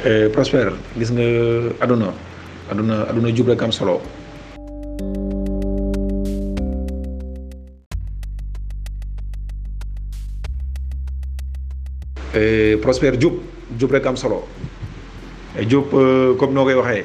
Eh, Prospère gis nga aduna aduna aduna jub rek am solo Eh, Prospère jub jub rek am solo Eh, jub eh, comme noo koy waxee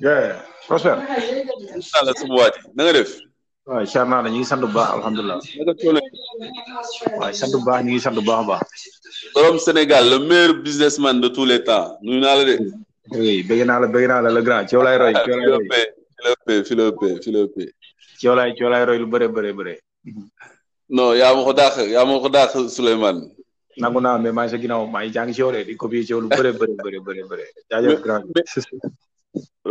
yeah Prospère. incha allah sama waati na nga def. waaw incha allah ñu ngi sant bu baax alhamdulilah. naka coono yi. waaw sant bu baax ñu ngi sant bu baax a baax. borom Sénégal le meilleur businessman de tous les temps nuyu naa la de. oui bëgg naa la bëgg naa la le grand ci yow laay roy. ci yow laay roy Philopé Philopé Philopé. ci yow laay ci yow laay roy lu bëree bëree bëree. non yaa ma ko dàq yaa ma ko dàq Souleymane. nangu naa mais maa ngi sa ginnaaw maa ngi jàng ci yow de di copier ci yow lu bëre bëre bëre bëre bëre jaajëf grand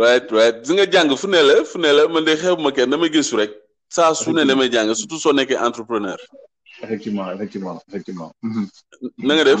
right right di nga jàng fu ne la fu ne la man de xew ma kenn damay gëstu rek saa su ne damay jàng surtout soo nekkee entrepreneur. effectivement effectivement effectivement. na nga def.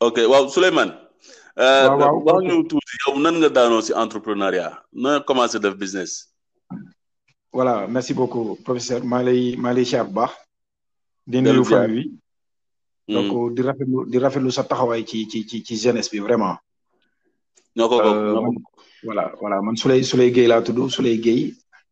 ok waaw Souleymane. Euh, waaw waaw wax ñu tuuti yow nan nga daanoo si entrepreneuriat na commencé def business. voilà merci beaucoup professeur maa lay maa lay siyaar bu baax. di nuyu famille bi. Hmm. donc di rafetlu di rafetlu sa taxawaay ci ci ci ci jeunesse bi vraiment. ñoo ko bokk euh, voilà voilà man Souley Souley Gueye laa tudd Souley Gueye.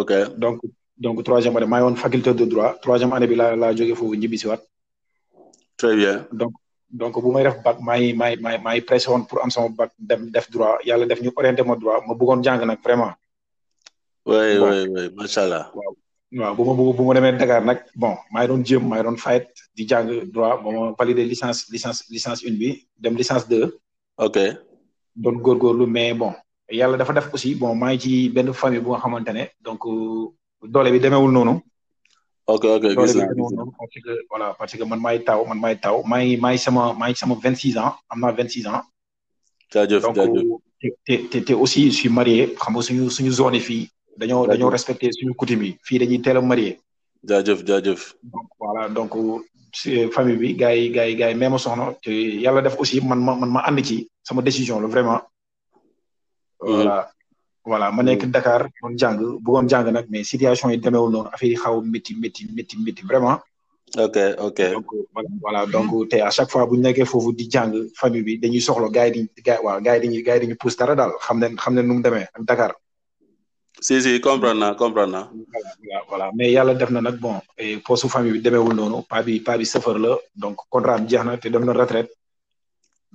ok donc donc troisième année maa ngi woon faculté de droit troisième année bi laa laa jógee foofu ñibbi si waat. très bien donc donc bu may def bac maa ngi maa ngi maa ngi pressé woon pour am sama bac dem def droit yàlla def ñu orienté ma droit ma bëggoon jàng nag vraiment. oui oui oui macha allah. waaw waaw bu ma bëgg bu ma demee Dakar nag bon maa ngi doon jéem maa ngi doon fight di jàng droit ba ma validé licence licence licence une bi dem licence deux. ok doon góorgóorlu mais bon yàlla dafa def aussi bon maa ngi ci benn famille bu nga xamante ne donc doole bi demeewul noonu. ok ok doole gis bi naa demeewul noonu parce que voilà parce que man maay taw man maay taw maa ngi maa ngi sama maa ngi sama vingt six ans am naa vingt six ans. jaajëf donc jaajëf te te te te aussi je suis marié xam nga suñu suñu zone yi fii dañoo dañoo D'accord. respecté suñu coutume yi fii dañuy teel a marié. jaajëf jaajëf. donc voilà donc si famille bi gars yi gars yi gars yi même soxna te yàlla def aussi man ma man ma ànd ci sama décision la vraiment. voilà voilà ma nekk Dakar doon jàng bëggoon jàng nag mais situation yi demeewul noonu affaire yi xaw a métti métti métti métti vraiment. ok ok donc voilà donc te à chaque fois bu ñu nekkee foofu di jàng famille bi dañuy soxla gars yi di gars waaw gars yi dañuy gars yi dañuy pousse dara daal xam nañ xam nañ nu mu demee ak Dakar. si si comprendre naa comprendre naa. voilà voilà mais yàlla def na nag bon poste famille bi demeewul noonu paa bi paa bi sëfër la donc contrat am jeex na te dem na retraite.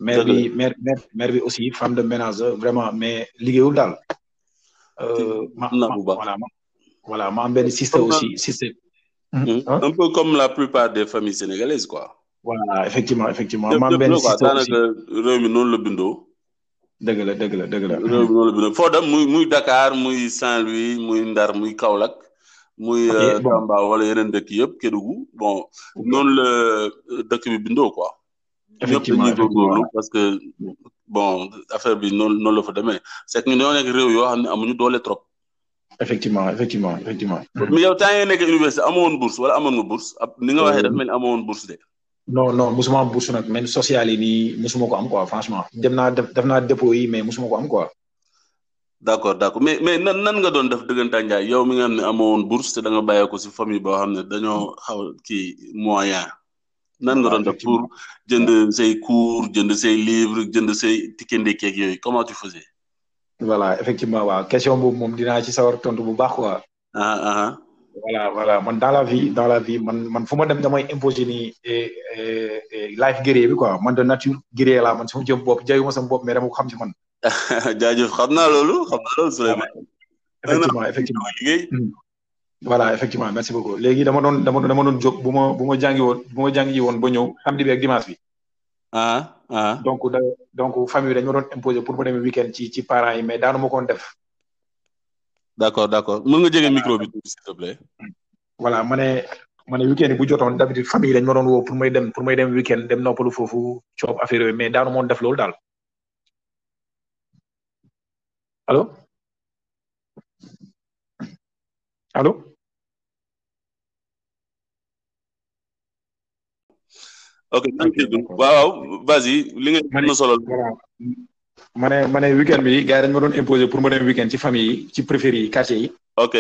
mère bi mère mère bi aussi femme de ménage vraiment mais liggéeyul daal. ma ma voilà ma voilà ma am benn sister aussi sister. un peu comme la plupart des familles sénégalaises quoi. voilà effectivement effectivement ma am benn sister aussi daanaka réew mi noonu la bindoo. dëgg la dëgg la dëgg la. réew mi noonu la bindoo foo dem muy muy Dakar muy Saint-Louis muy Ndar muy Kaolack. muy Ok, euh, bon. Tamba wala yeneen dëkk yëpp Kédougou bon noonu la euh, dëkk bi bindoo quoi. ñëpp effectivement dañuy góorgóorlu parce que bon affaire bi noonu noonu la fa demee c'est que ñu dañoo nekk réew yoo xam ne amuñu doole trop. effectivement effectivement effectivement. mais yow temps yii nekk université amoon bourse wala amoon nga bourse ab ni nga waxee dafa mel ni amoon bourse de. non non musuma am bourse nag même social yi nii musuma ko am quoi franchement dem naa def def naa dépôt yi mais musuma ko am quoi. d'accord d'accord mais mais nan nan nga doon def dëggante ak Ndiaye yow mi nga xam ne amoo woon bourse te da nga bàyyeeku si famille boo xam ne dañoo xaw kii moyen nan nga doon def pour jënd say cours jënd say livres jënd say ticket ndekki ak yooyu comment tu faisais. voilà effectivement waaw question boobu moom dinaa ci sawar tontu bu baax quoi. ah ah. voilà voilà man dans la vie dans la vie man man fu ma dem damay imposer ni eh, eh, eh, life guerrier bi quoi man de nature guerrier laa man sama jëm bopp jaayuma sama bopp mais dama ko xam ci man. jaajëf xam naa loolu xam naa loolu Souleymane. effectivement effectivement liggéey. Hmm. voilà effectivement merci beaucoup léegi dama doon dama dama doon jóg bu ma bu ma jàngi woon bu ma jàngi woon ba ñëw samedi bi ak dimanche bi. ah ah. donc da donc famille bi dañu ma doon imposer pour ma demee week-end ci ci parents yi mais daanu ma koon def. d' accord d' accord mën nga jege micro bi tuuti s'il te plaît. voilà ma ne ma ne weekend bu jotoon d' habitude famille dañ ma doon woo pour may dem pour may dem weekend dem noppalu foofu coob affaire yooyu mais daanu moon def loolu daal allo allo. ok maa ngi dégg waaw vas-y li nga mën na solo. ma ne ma ne weekend bi gars yi dañu ma doon imposer pour ma dem weekend ci famille yi ci préféré yi quartier yi. ok.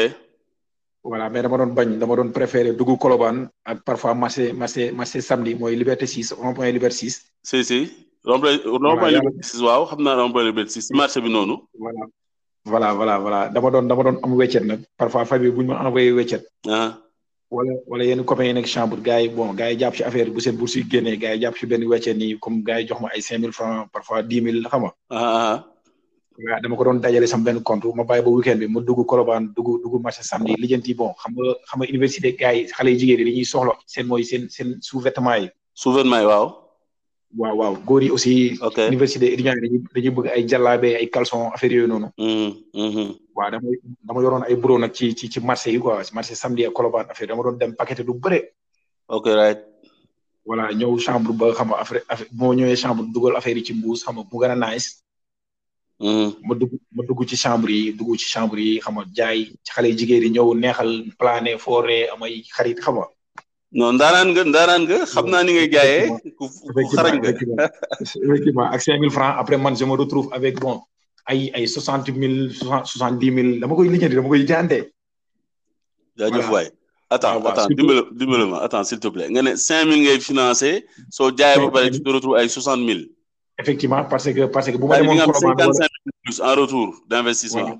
voilà mais dama doon bañ dama doon préféré dugg Colobane ak parfois marché marché marché samedi mooy Liberté 6 rond point Liberté 6. si si rond point rond point Liberté 6 waaw xam naa rond point Liberté 6 si marché bi noonu. voilà voilà voilà voilà dama doon dama doon am weccet nag parfois famille bu ñu ma envoyé weccet. wala wala yenn copains yi nekk chambre gars yi bon gars yi jàpp ci affaire bu seen bourse yi génnee gars yi jàpp ci benn weccee nii comme gars yi jox ma ay cinq mille francs parfois dix mille xam nga ah, ah, ah. waaw dama ko doon dajale sama benn compte ma bàyyi ba weekend bi ma dugg Colobane dugg dugg marché samedi lijjanti bon xam nga xam nga université gars yi xale yi jigéen yi dañuy soxla seen mooy seen seen sous-vêtements yi sous-vêtements yi waaw waaw waaw góor yi aussi. ok université étudiants yi dañuy bëgg ay jàllaabe ay caleçon affaire yooyu noonu. Mm, mm-hmm. waaw dama dama yoroon ay bureau nag ci ci ci marché yi quoi marché samedi ak Colobane affaire dama doon dem paquet du bëre. ok right. voilà ñëw chambre ba xam nga affaire moo ñëwee chambre dugal affaire yi ci mbuus xam nga mu gën a nice. Mm-hmm. ma dugg ma dugg ci chambre yi dugg ci chambre yi xam nga jaay xale yu jigéen yi ñëw neexal plané foré amay xarit xam nga. non ndaanaan nga ndaanaan nga xam naa ni ngay jaayee. ku xarañ nga effectivement ak 5000 francs après man je me retrouve avec bon ay ay 60 mille 70 mille dama koy lijjanti dama koy jaante. jaajëf waay. attends ah, attends dimbale dimbale ma attends s'il te plaît nga ne 5000 ngay financé soo jaayee ba pare tu te retrouves ay 60 mille. effectivement parce que parce que bu ma demoon en retour d'investissement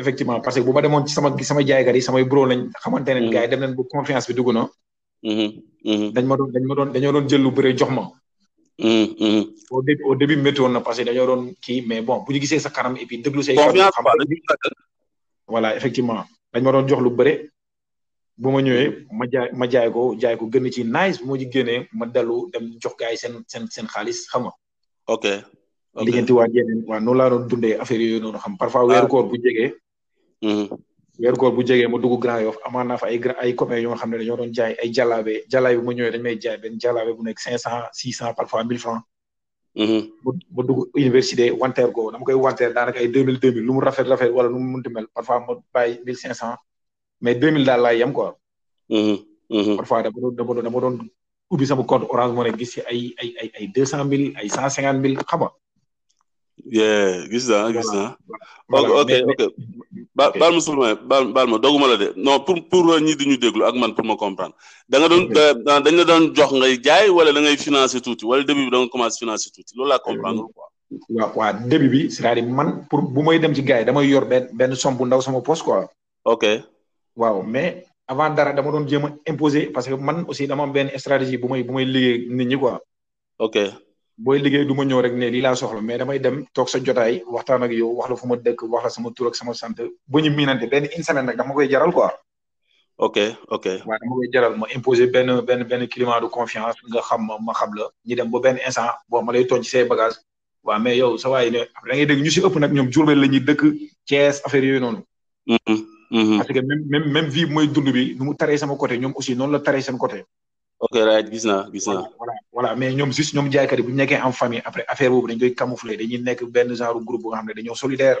effectivement parce que bu ma demoon ci sama sama jaaykat yi samay bro lañ xamante ne mhm. gars yi dem nañ bu confiance bi dugg na mhm, mhm. dañ ma doon dañ ma doon dañoo doon jël lu bëre jox ma au début au début métti woon na parce que dañoo doon kii mais bon bu ñu gisee sa kanam et puis déglu say voilà effectivement dañ ma doon jox lu bëre bu ma ñëwee ma jaay ma jaay ko jaay ko gën ci nice bu ma ci génnee ma dellu dem jox gars yi seen seen seen xaalis xam nga. ok ok diggante waa yeneen waa noonu laa doon dundee affaire yooyu noonu xam parfois ah. weeru koor bu jegee. Mm-hmm. weeru koor bu jegee ma dugg Grand Yoff amaan naa fa ay ay copains yoo xam ne dañoo doon jaay ay jàllaabe jàllaabe bu ma ñëwee dañ may jaay benn jàllaabe bu nekk cinq cent six cent parfois mille francs Mhm. mu mu dugg université wanteer ko dama koy wanteer daanaka ay deux mille deux mille lu mu rafet rafet wala nu mu munti mel parfois ma bàyyi mille cinq cent mais deux mille daal laay yem quoi. Mhm. Mhm. parfois dama doon dama doon dama doon ubbi sama compte orange moo ne gis ci ay ay ay ay deux cent mille ay cent cinquante mille xam nga. yeah gis naa gis naa. ok ok ok baal ma baal ma doguma la de non pour pour ñi di ñu déglu ak man pour ma comprendre. da nga doon dañ la doon jox ngay jaay wala da ngay financer tuuti wala début bi da nga commencé financer tuuti loolu laa comprendre quoi. waaw waaw début bi c'est-à-dire man pour bu may dem ci gars yi damay yor benn benn somme bu ndaw sama poche quoi. ok waaw mais avant dara dama doon jéem a imposer parce que man aussi dama am benn stratégie bu may bu may liggéey nit ñi quoi. ok booy liggéey du ma ñëw rek ne lii laa soxla mais damay dem toog sa jotaay waxtaan ak yow wax la fu ma dëkk wax la sama tur ak sama sant ba ñu miinante benn une semaine rek dama koy jaral quoi. ok ok waaye dama koy jaral ma imposer benn benn benn climat de confiance nga xam ma ma xam la ñu dem ba benn instant bon ma lay toj ci say bagage waaw mais yow sa waay ne après da ngay dégg ñu si ëpp nag ñoom Diourbel la ñuy dëkk Thiès affaire yooyu noonu Mhm, mhm. parce que même même même vie bi mooy dund bi nu mu taree sama côté ñoom aussi noonu la taree seen côté ok right gis naa gis voilà naa voilà voilà mais ñoom juste ñoom jaaykat yi bu ñu nekkee en famille après affaire boobu dañ koy camoufler dañuy nekk benn genre groupe bu nga xam ne dañoo solidaire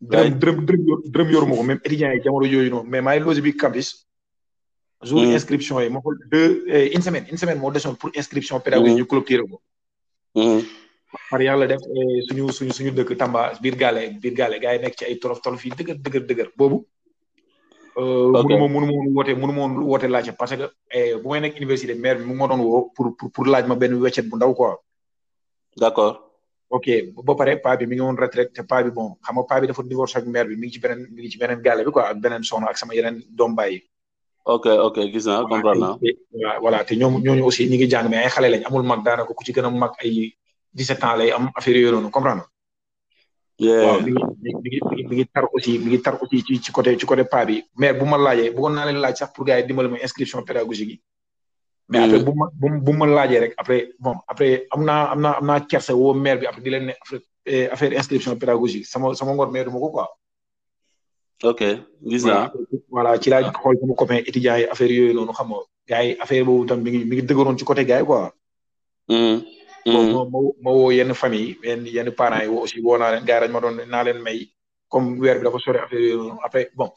dërëm dërëm dërëm yor dërëm yoruma ko même étudiants yi jamono yooyu noonu mais maa ngi logé bi campus. jour hmm. inscription yi ma xool deux eh, une semaine une semaine moo desoon pour inscription pédagogique hmm. ñu clôturer ko. Hmm. par yàlla def eh, suñu suñu suñu dëkk Tamba biir gaale biir gaale gars yi nekk ci ay torof torof yi dëgër dëgër dëgër boobu. Euh, ok mënu ma mënu ma woon woote mënu ma woon woote laajte parce que eh, bu may nekk université maire bi mu ma doon woo pour pour laaj ma benn weccet bu ndaw quoi. d'accord. ok ba pare paa bi mi ngi woon retraite te paa bi bon xam nga paa bi dafa divorce ak mère bi mi ngi ci beneen mi ngi ci beneen gàlle bi quoi ak beneen soxna ak sama yeneen doom baay yi. ok ok gis naa comprendre naa. voilà voilà te ñoom ñooñu aussi ñi ngi jàng mais ay xale lañ amul mag daanaka ku ci gën a mag ay 17 ans lay am affaire yooyu noonu comprendre waaw mi ngi mi ngi mi ngi tar aussi mi ngi tar aussi ci ci côté ci côté paa bi mais bu ma laajee bëggoon naa leen laaj sax pour gars yi dimbali ma inscription pédagogique yi mais après bu ma bu ma laajee rek après bon après am naa am naa am naa kerse woo maire bi après di leen ne affaire eh, affaire inscription pédagogique sama sama ngor maire du ma ko quoi. ok gis naa. voilà ci laa xool sama copain étudiant yi affaire yooyu noonu xam nga gars yi affaire boobu tam mi ngi mi ngi dëgëroon ci côté gars yi quoi. Hmm. Hmm. bon ma ma woo yenn famille yenn yenn parents yi woo aussi woo naa leen gars yi dañ ma doon naa leen may comme weer bi dafa sori affaire yooyu noonu après bon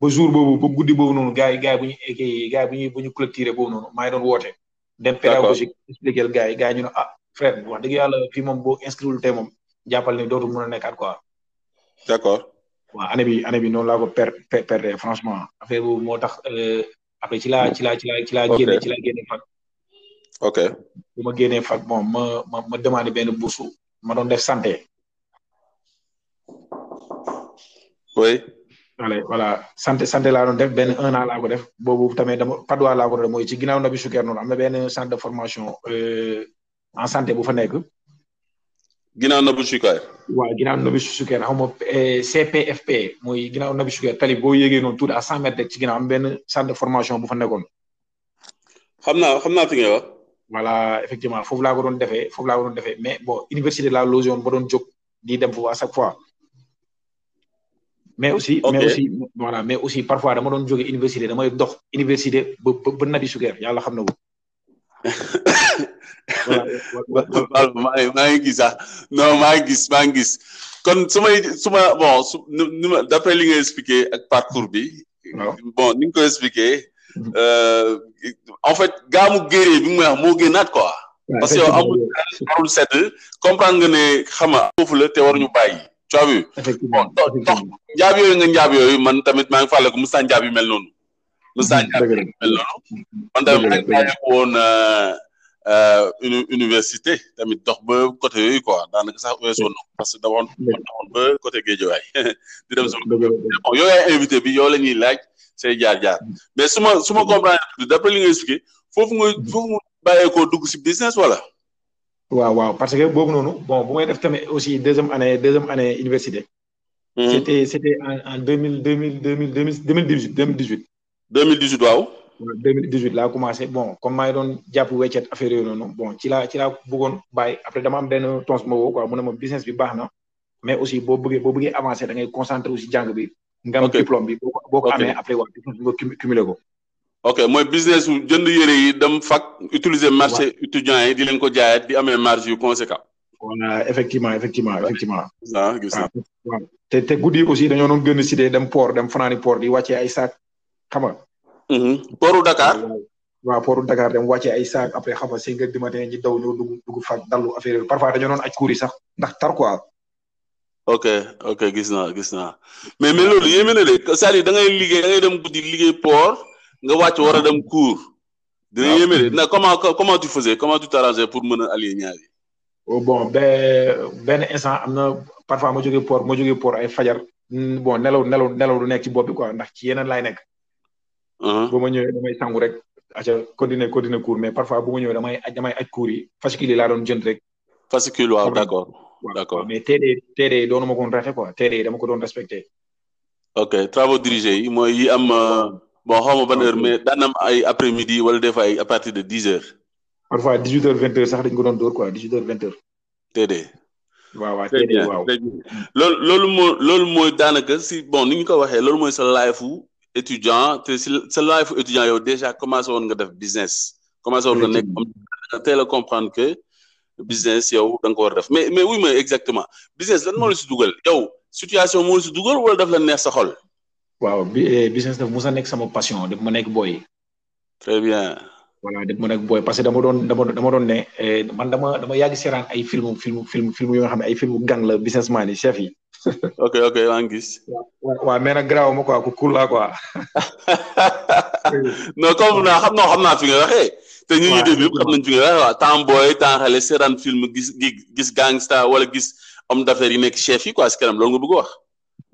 ba jour boobu ba guddi boobu noonu gars yi gars yi bu ñu kii gars yi bu ñuy bu ñu clôturer boobu noonu maa ngi doon woote. dem pédagogique expliquer gars yi gars yi ñu ne ah frère wax dëgg yàlla fii moom boo inscrire wul tey moom jàppal ne dootu mën a nekkaat quoi. d' accord. waaw année bi année bi noonu laa ko per per perdre franchement affaire boobu moo tax après ci laa ci laa ci laa ci laa génne ci laa génne fac. ok bu ma génnee fac bon ma ma ma demandé benn bourse ma doon def santé. oui. voilà voilà sant sant laa doon def benn un an laa ko def boobu tamit dama Padois laa ko doon mooy ci ginnaaw Nabi Choucair noonu am na benn centre de formation euh, en santé bu fa nekk. ginnaaw Nabi Choucair. waaw ginnaaw Nabi Choucair xaw ma euh, CPFP mooy ginnaaw Nabi Choucair tali boo yéegee noonu tout à cent mètres rek ci ginnaaw am benn centre de formation bu fa nekkoon. xam naa xam naa fi ngay wax. voilà effectivement foofu laa ko doon defee foofu laa ko doon defee mais bon université la loge woon ba doon jóg di dem foofu à chaque fois. mais aussi Ok. mais aussi voilà mais aussi parfois dama doon jóge université damay dox université ba ba ba nabi sukeer yàlla xam na ko. voilà baal ma maa ngi maa ngi gis ah non maa ngi gis maa ngi gis kon su may su ma bon su nu nu ma d'après li nga expliqué ak parcours bi bon ni nga ko expliqué. Mhm. Euh, en fait gaamu guerrier bi mu wax moo gënaat quoi. parce que yow amul amul sedd comprendre nga ne xama foofu la te waruñu bàyyi. tu as vu bon dox dox njaab yooyu nga njaab yooyu man tamit maa ngi fàlle ko Moussa njaab yu mel noonu. Moussa njaab yu mel noonu. man tamit maa ngi bàyyi ko woon. Euh, euh, université tamit dox ba côté yooyu quoi daanaka sax weesoon na parce que dawoon dawoon ba côté Guédiawaye di dem sama bon yow yaay invité bi yow la ñuy laaj say jaar-jaar mais su ma su ma comprendre d'après li nga expliqué foofu nga foofu nga bàyyeekoo dugg si business wala waaw waaw parce que boobu noonu bon bu may def tamit aussi deuxième année deuxième année université. c'était c'était en en deux mille deux mille deux mille deux mille dix huit deux mille dix huit. 2018 waaw. 2018 laa commencé bon comme maa ngi doon jàpp weccet affaire yooyu noonu bon ci laa ci laa bëggoon bàyyi après dama am benn tons ma woo quoi mu ne ma business bi baax na mais aussi boo bëggee boo bëggee avancer da ngay concentré aussi jàng bi. nga am diplôme bi boo ko boo ko amee après waa business bi nga cumulé ko. ok mooy business su jënd yére yi dem fac utiliser marché étudiant yi di leen ko jaayaat di amee marge yu conséquent. voilà effectivement effectivement effectivement. ah gis naa waaw te te guddi yi aussi dañoo doon gën a cité dem port dem fanaani port di wàccee ay saak xam nga. Pooru Dakar. waaw pooru Dakar dem wàccee ay saak après xam nga cinq heures du matin ñi daw ñoo dugg dugg fa dallu affaire yooyu parfois dañoo doon aj kuur yi sax ndax tar quoi. ok ok gis naa gis naa mais mais loolu yéeme na de c'est-à-dire da ngay liggéey da ngay dem guddi liggéey port nga wàcc war a dem cours. dina ah, yéeme de comment comment tu faisais comment tu t'arrangeais pour mën a allier ñaar yi. Oh, bon ben benn instant am na parfois ma jógee port ma jógee port ay fajar mm, bon nelaw nelaw nelaw du nekk ci bopp bi quoi ndax ci yeneen laay nekk. Uh-huh. ba ma ñëwee damay sangu rek. aca continuer continuer cours mais parfois bu ma ñëwee damay damay aj cours yi fascule laa doon jënd rek fascicule waaw d' accord d' accord mais téere yi téere yi doonu ma ko woon raxe quoi téere yi dama ko doon respecté ok travaux dirigés yi mooy yi am euh, bon xaw ma ban heure mais daan na am ay après midi wala des fois ay à partir de dix heures parfois 18 heures 20 heures sax dañ ko doon dóor quoi 18 heures 20 heures TD. waaw waaw très téere bien waaw très bien loolu loolu moo loolu mooy daanaka si bon ni ñu ko waxee loolu mooy sa life u étudiant te si sa life u étudiant yow déjà commencé woon nga def business commencé woon nga nekk am teel a comprendre que business yow da nga ko war a def mais mais wuy ma exactement business lan moo la si dugal yow situation moo la si dugal wala daf la neex sa xol. waaw bi eh, business daf mos a nekk sama passion daf ma nekk booy. très bien. voilà daf ma nekk booy parce que dama doon dama dama doon ne eh, man dama dama yàgg seeraan ay film film film film yoo xam ne ay film gang la businessman yi chef yi. ok ok maa ngi gis. waaw waaw mais nag garaaw ma quoi ku cool la quoi. non comme naa xam non xam naa fi nga waxee. te ñu ñu dégg yëpp xam nañ fi nga waxee waaw temps booy temps xale seetaan film gis gis gangsta wala gis homme d'affaires yi nekk chef yi quoi si kanam loolu nga bëgg wax.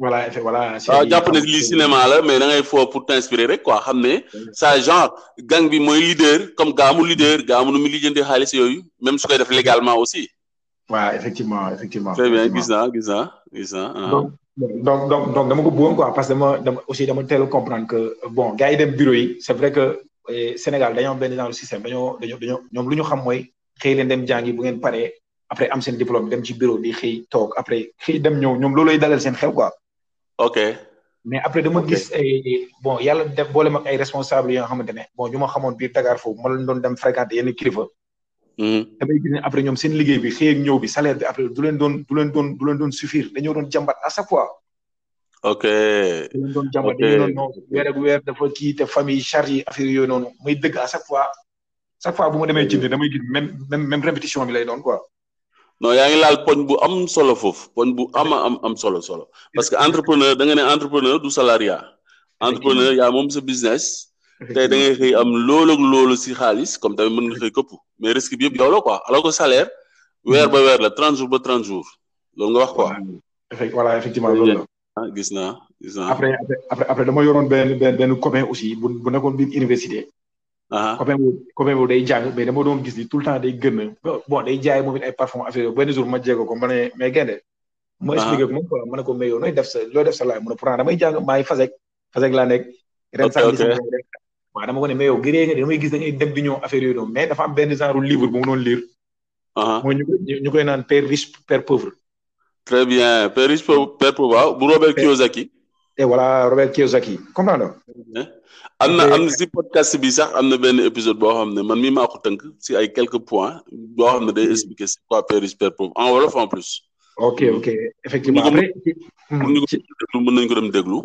voilà effet voilà. waaw jàpp ne lii cinéma la mais da ngay foo pour t'inspirer rek quoi xam ne. sa genre gang bi mooy leader comme gaamu leader gaamu nu mu lijjanti xaalis yooyu même su koy def légalement aussi. waaw effectivement effectivement. très bien gis naa gis naa gis naa. Ah. donc donc donc donc dama ko bëggoon quoi parce que dama dama aussi dama teel a comprendre que bon gars yi dem bureau yi c' est vrai que eh, Sénégal dañoo am benn genre système dañoo dañoo dañoo ñoom lu ñu xam mooy xëy leen dem jàngi bu ngeen paree après am seen diplôme dem ci bureau di xëy toog après xëy dem ñëw ñoom loolooy dalal seen xel quoi. ok. mais après dama gis ay bon yàlla def boole mag ay responsable yoo xamante ne bon ñu ma xamoon biir Dakar foofu ma leen doon dem fréquenter yenn kilifa. Mm-hmm. damay gis ne après ñoom seen liggéey bi xëy ak ñëw bi salaire bi après du leen doon du leen doon du leen doon suffire dañoo doon jàmbat à chaque fois. ok du leen doon jàmbat dañoo doon non weer ak weer dafa kii te famille charge yi affaire yooyu noonu muy dëgg à chaque fois chaque fois bu ma demee jënd damay gis même même même répétition bi lay doon quoi. non yaa ngi laal poñ bu am solo foofu poñ bu ama am am solo solo parce que entrepreneur da nga ne entrepreneur du salariat entrepreneur yaa moom sa business tey da ngay xëy am loolu ak loolu si xaalis comme tamit mën nga xëy këpp mais risque bi yëpp yow la quoi alors que salaire weer ba weer la trente jours ba trente jours loolu nga wax quoi effect voilà effectivement loolu la ah gis naa gis naa après après après dama yoroon benn benn benn copain aussi bu bu nekkoon biir université ah. copain boobu copain boobu day jàng mais dama doon gis ni tout le temps day gën a bon day jaay moom it ay parfum affaire yooyu benn jour ma jéego ko ma ne mais gaynde ma ah. expliqué ko moom quoi ma ne ko mais yow nooy def sa looy def sa laay mu ne pourtant damay jàng maa ngi fasek fasek laa nekk ren sax gis waaw dama ko ne mais yow gëree nga damay gis da ngay dem di ñëw affaire yooyu noonu mais dafa am benn genre livre bu mu doon lire Uh-huh. mooy ñu koy ñu koy naan père riche père pauvre. très bien père riche père pauvre waaw bu Robert Kiyosaki. et voilà Robert Kiyosaki comprendre nga. am na am na si podcast bi sax am na benn épisode boo xam ne man mii maa ko tënk si ay quelques points boo xam ne day expliquer c'est quoi père riche père pauvre en wolof en plus. ok ok effectivement après. pour ñu ko déglu mën nañu ko dem déglu.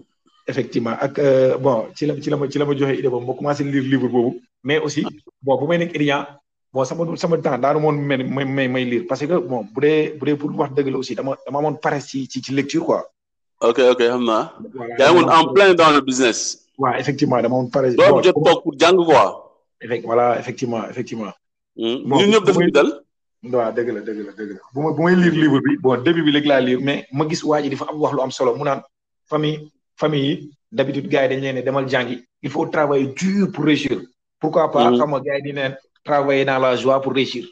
effectivement ak euh, bon ci la ci la ma ci la ma joxe idée boobu ma commencé lire livre boobu. mais aussi bon bu may nekk étudiant bon sama sama temps daanu moon may may may lire parce que bon bu dee bu dee pour wax dëgg la aussi dama dama amoon paresse ci ci ci lecture quoi. ok ok xam naa. yaa ngi woon en plein dans le business. waaw effectivement dama amoon paresse. doo jot toog pour jàng quoi. effect voilà effectivement effectivement. Hmm. ñun ñëpp daf ñu dal. waaw dëgg la dëgg la dëgg la bu ma bu may lire livre bi bon début bi léegi laa lire mais ma gis waa ji dafa am wax lu am solo mu naan famille famille yi d'habitude gars yi dañ leen ne demal jàngi il faut travailler dur pour réussir pourquoi pas xam nga gars yi di neen travailler dans la joie pour réussir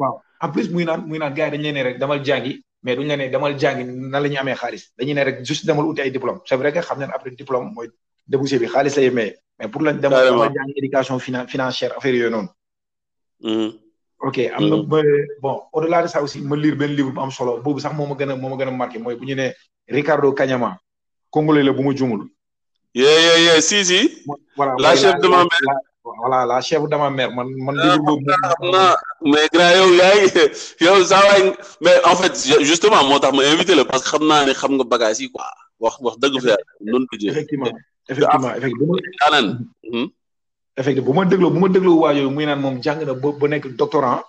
waaw en plus muy naan muy naan gars yi dañ leen ne rek demal jàngi mais duñ la ne demal jàngi nan la ñuy amee xaalis dañuy ne rek juste demal uti ay diplôme c'est vrai que xam nañ après diplôme mooy débouché bi xaalis lay mais mais pour lañ demal demal jàngi éducation financière affaire yooyu noonu Mm-hmm. ok am na mm-hmm. ba bon au delà de ça aussi ma lire benn livre bu am solo boobu sax moo ma gën a moo ma gën a marqué mooy bu ñu nee Ricardo Kanyama congolais la bu ma jumul. yee yee yee si si. voilà la chef de ma mère. voilà la chef de ma mère man man. livre boobu ah, mais grand yow yaa ngi yow saa waay mais en fait justement moo tax ma invité la parce que xam naa ne xam nga bagage yi quoi wax wax dëgg fa yàlla noonu la jël. effectivement effectivement effectivement. effectivement bu ma dégloo bu ma dégloo waa yooyu muy naan moom jàng na ba ba nekk doctorant.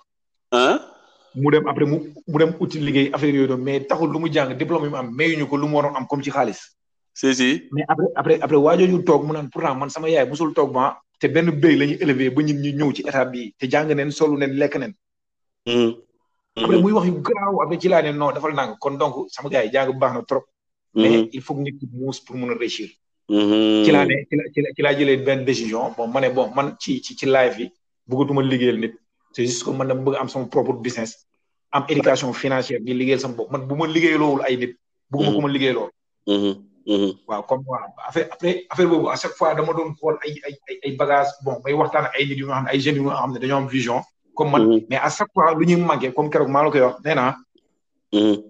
mu dem après mu mu dem uti liggéey affaire yooyu noonu mais taxul lu mu jàng diplôme yi mu am mayuñu ko lu mu waroon am comme ci xaalis. si si mais après après après waa jooju toog mu naan pourtant man sama yaay musul toog ba te benn béy la ñuy élevé ba ñun ñu ñëw ci état bi te jàng neen solu neen lekk neen. Mm-hmm. après mm-hmm. muy wax yu garaaw après ci laa ne non dafal nang kon donc sama gars yi jàng baax na trop. Mm-hmm. mais il faut que nit ki muus pour mun a réussir. ci laa ne ci la ci laa jëlee benn décision bon ma ne bon man ci ci ci live yi bëggatuma liggéeyal nit c'est juste que man dama bëgg am sama propre business. am éducation financière di liggéeyal sama bopp man bu ma liggéeyaloowul ay nit. bëgguma ko ma liggéeyaloo. Mm-hmm. Mm-hmm. waaw comme waaw affaire après affaire boobu à chaque fois dama doon xool ay ay ay ay bagages bon may waxtaan ak ay nit yu nga xam ne ay jeunes yu nga xam ne dañoo am vision. comme man mm-hmm. mais à chaque fois lu ñuy manqué comme keroog maa la koy wax nee naa.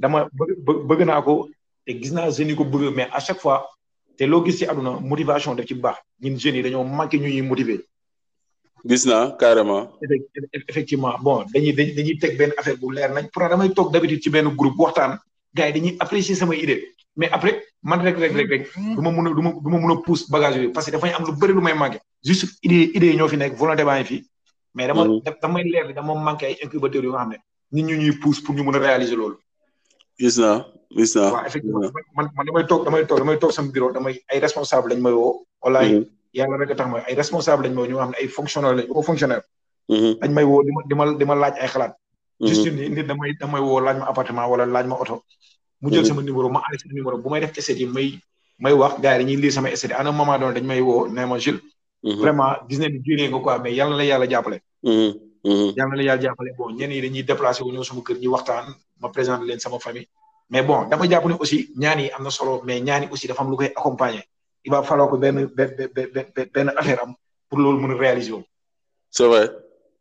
dama bëgg bëgg naa ko te gis naa jeunes yi ko bëgg mais à chaque fois te loo gis ci àdduna motivation daf ci baax ñun jeunes yi dañoo manqué ñu ñuy motiver. gis naa carrément. effectivement bon dañuy dañuy teg benn affaire bu leer nañ pourtant damay toog d'habitude ci benn groupe waxtaan gars yi dañuy apprécier sama idée mais après man rek rek rek rek du ma mun a du ma du ma mun a pousse bagage yooyu parce que dafay am lu bëri lu may manqué juste idée idée ñoo fi nekk volonté baa ngi fi. mais dama damay leer dama manqué ay incubateur yu nga xam ne. nit ñu ñuy pousse pour ñu mën a réaliser loolu. gis naa gis naa. waaw effectivement man man damay toog damay toog damay toog sama bureau damay ay responsable lañ may woo. wala ay mhm. yàlla rek a tax mooy ay responsable lañ may woo ñu nga xam ne ay fonctionnaire lañ au fonctionnaire. Mhm. dañ may woo di ma di ma di ma laaj ay xalaat. Mhm. juste ni nit damay damay woo laaj ma appartement wala laaj ma oto. mu jël sama numéro ma enregistré numéro bu may def essai yi may may wax gars yi dañuy lire sama essai à un moment donné dañ may woo nee ma Jules. Mhm. vraiment gis nañ ni juree nga quoi mais yàlla la yàlla jàppale. Mhm. Mhm. yàlla na la yàlla jàppale bon ñenn yi dañuy déplacé wu ñëw sama kër ñi waxtaan ma présenté leen sama famille. mais bon dama jàpp ne aussi ñaan yi am na solo mais ñaan yi aussi dafa am lu koy accompagner il va falloir que benn benn benn affaire am pour loolu mën a réaliser wu. c'est vrai.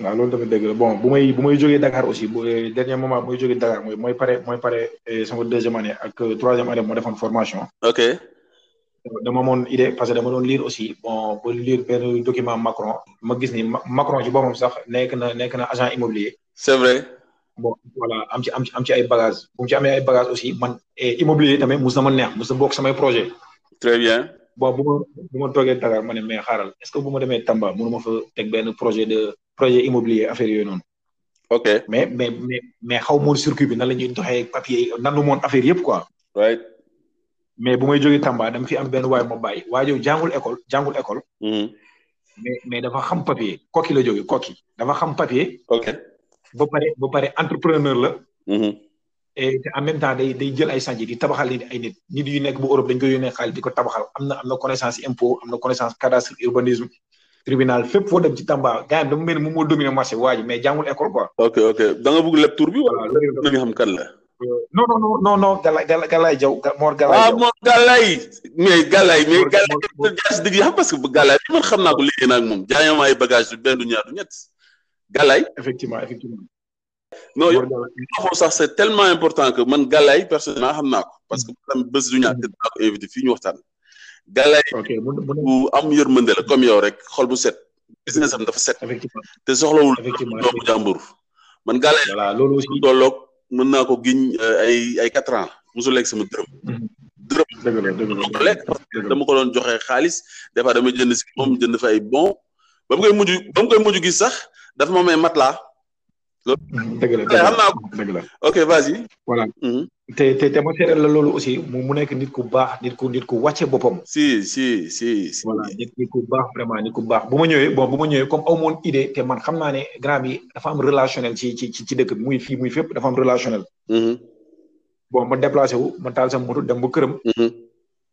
waaw loolu tamit dëgg la bon bu may bu may jógee Dakar aussi bu euh, dernier moment bu may jógee Dakar mooy mooy pare mooy pare euh, sama deuxième année ak euh, troisième année moo defoon formation. ok dama amoon idée parce que dama doon lire aussi bon ba lire benn document Macron ma gis ni Macron ci boppam sax nekk na nekk na agent immobilier. c'est vrai. bon voilà am ci am ci am ci ay bagages bu mu ci amee ay bagages aussi man eh, immobilier tamit mus na ma neex mus na bokk samay projet très bien bon bu ma bu ma toogee Dakar ma ne mais xaaral est-ce que bu ma demee Tamba mënu ma fa teg benn projet de projet immobilier affaire yooyu noonu. ok mais mais mais mais xaw moon circuit bi nan la ñuy doxee papier yi nan la moon affaire yëpp quoi. right mais bu may jógee Tamba dama fi am benn waay ma bàyyi waa jooju jàngul école jàngul école. Hmm. mais mais dafa xam papier kokki la jógee kokki dafa xam papier. ok ba pare ba pare entrepreneur la. Hmm. et en même temps day day jël ay sànci di tabaxal nit ay nit nit yu nekk bu Europe dañ koy yónnee xaalis di ko tabaxal am na am na connaissance impôt am na connaissance cadastre urbanisme. tribunal fépp foo dem ci Tamba gars yi dama mel ni moom moo dominé marché waa ji mais jàngul école quoi. ok ok da nga bëgg leb tur bi wala. waaw loolu xam kan la. non non non non non Galaye Galaye Galaye Diaw Mor Galaye waaw Diaw moom Galaye mais Galaye mais Mor- Galaye Mor- Mor- jaas dëgg yàlla parce que Galaye bi man xam naa ko liggéey naa ak moom jaayoo ma ay bagage du benn du ñaar du ñett Galaye effectivement effectivement non yow Mor Galaye waxoo sax c'est tellement important que man Galaye personnellement xam naa ko parce que man bés du ñaar te dinaa ko invité fii ñu waxtaan Galaye bu am yërmande la comme yow rek xol bu set business am dafa set te soxlawul doomu jàmbur man Galaye loolu aussi tolloog mën naa ko giñ euh, ay ay quatre ans mosu lekk sama dërëm mhm. dërëm dëgg la dëgg la lekk dama ko doon joxe xaalis des fois dama jënd si moom jënd fa ay bon ba mu koy mujj ba mu koy mujj gis sax dafa ma may matelas loolu. dëgg la xam naa ko dëgg la. ok vas-y. voilà mhm. te te te ma seetal la loolu aussi mu mu nekk nit ku baax nit ku nit ku wàcce boppam. si si si si. voilà nit nit ku baax vraiment nit ku baax bu ma ñëwee bon bu ma ñëwee comme aw moon idée te man xam naa ne grand bi dafa am relationnel ci ci ci dëkk bi muy fii muy fépp dafa am relationnel. Mhm. bon ma déplacé wu ma taal sama moto dem ba këram. Mhm.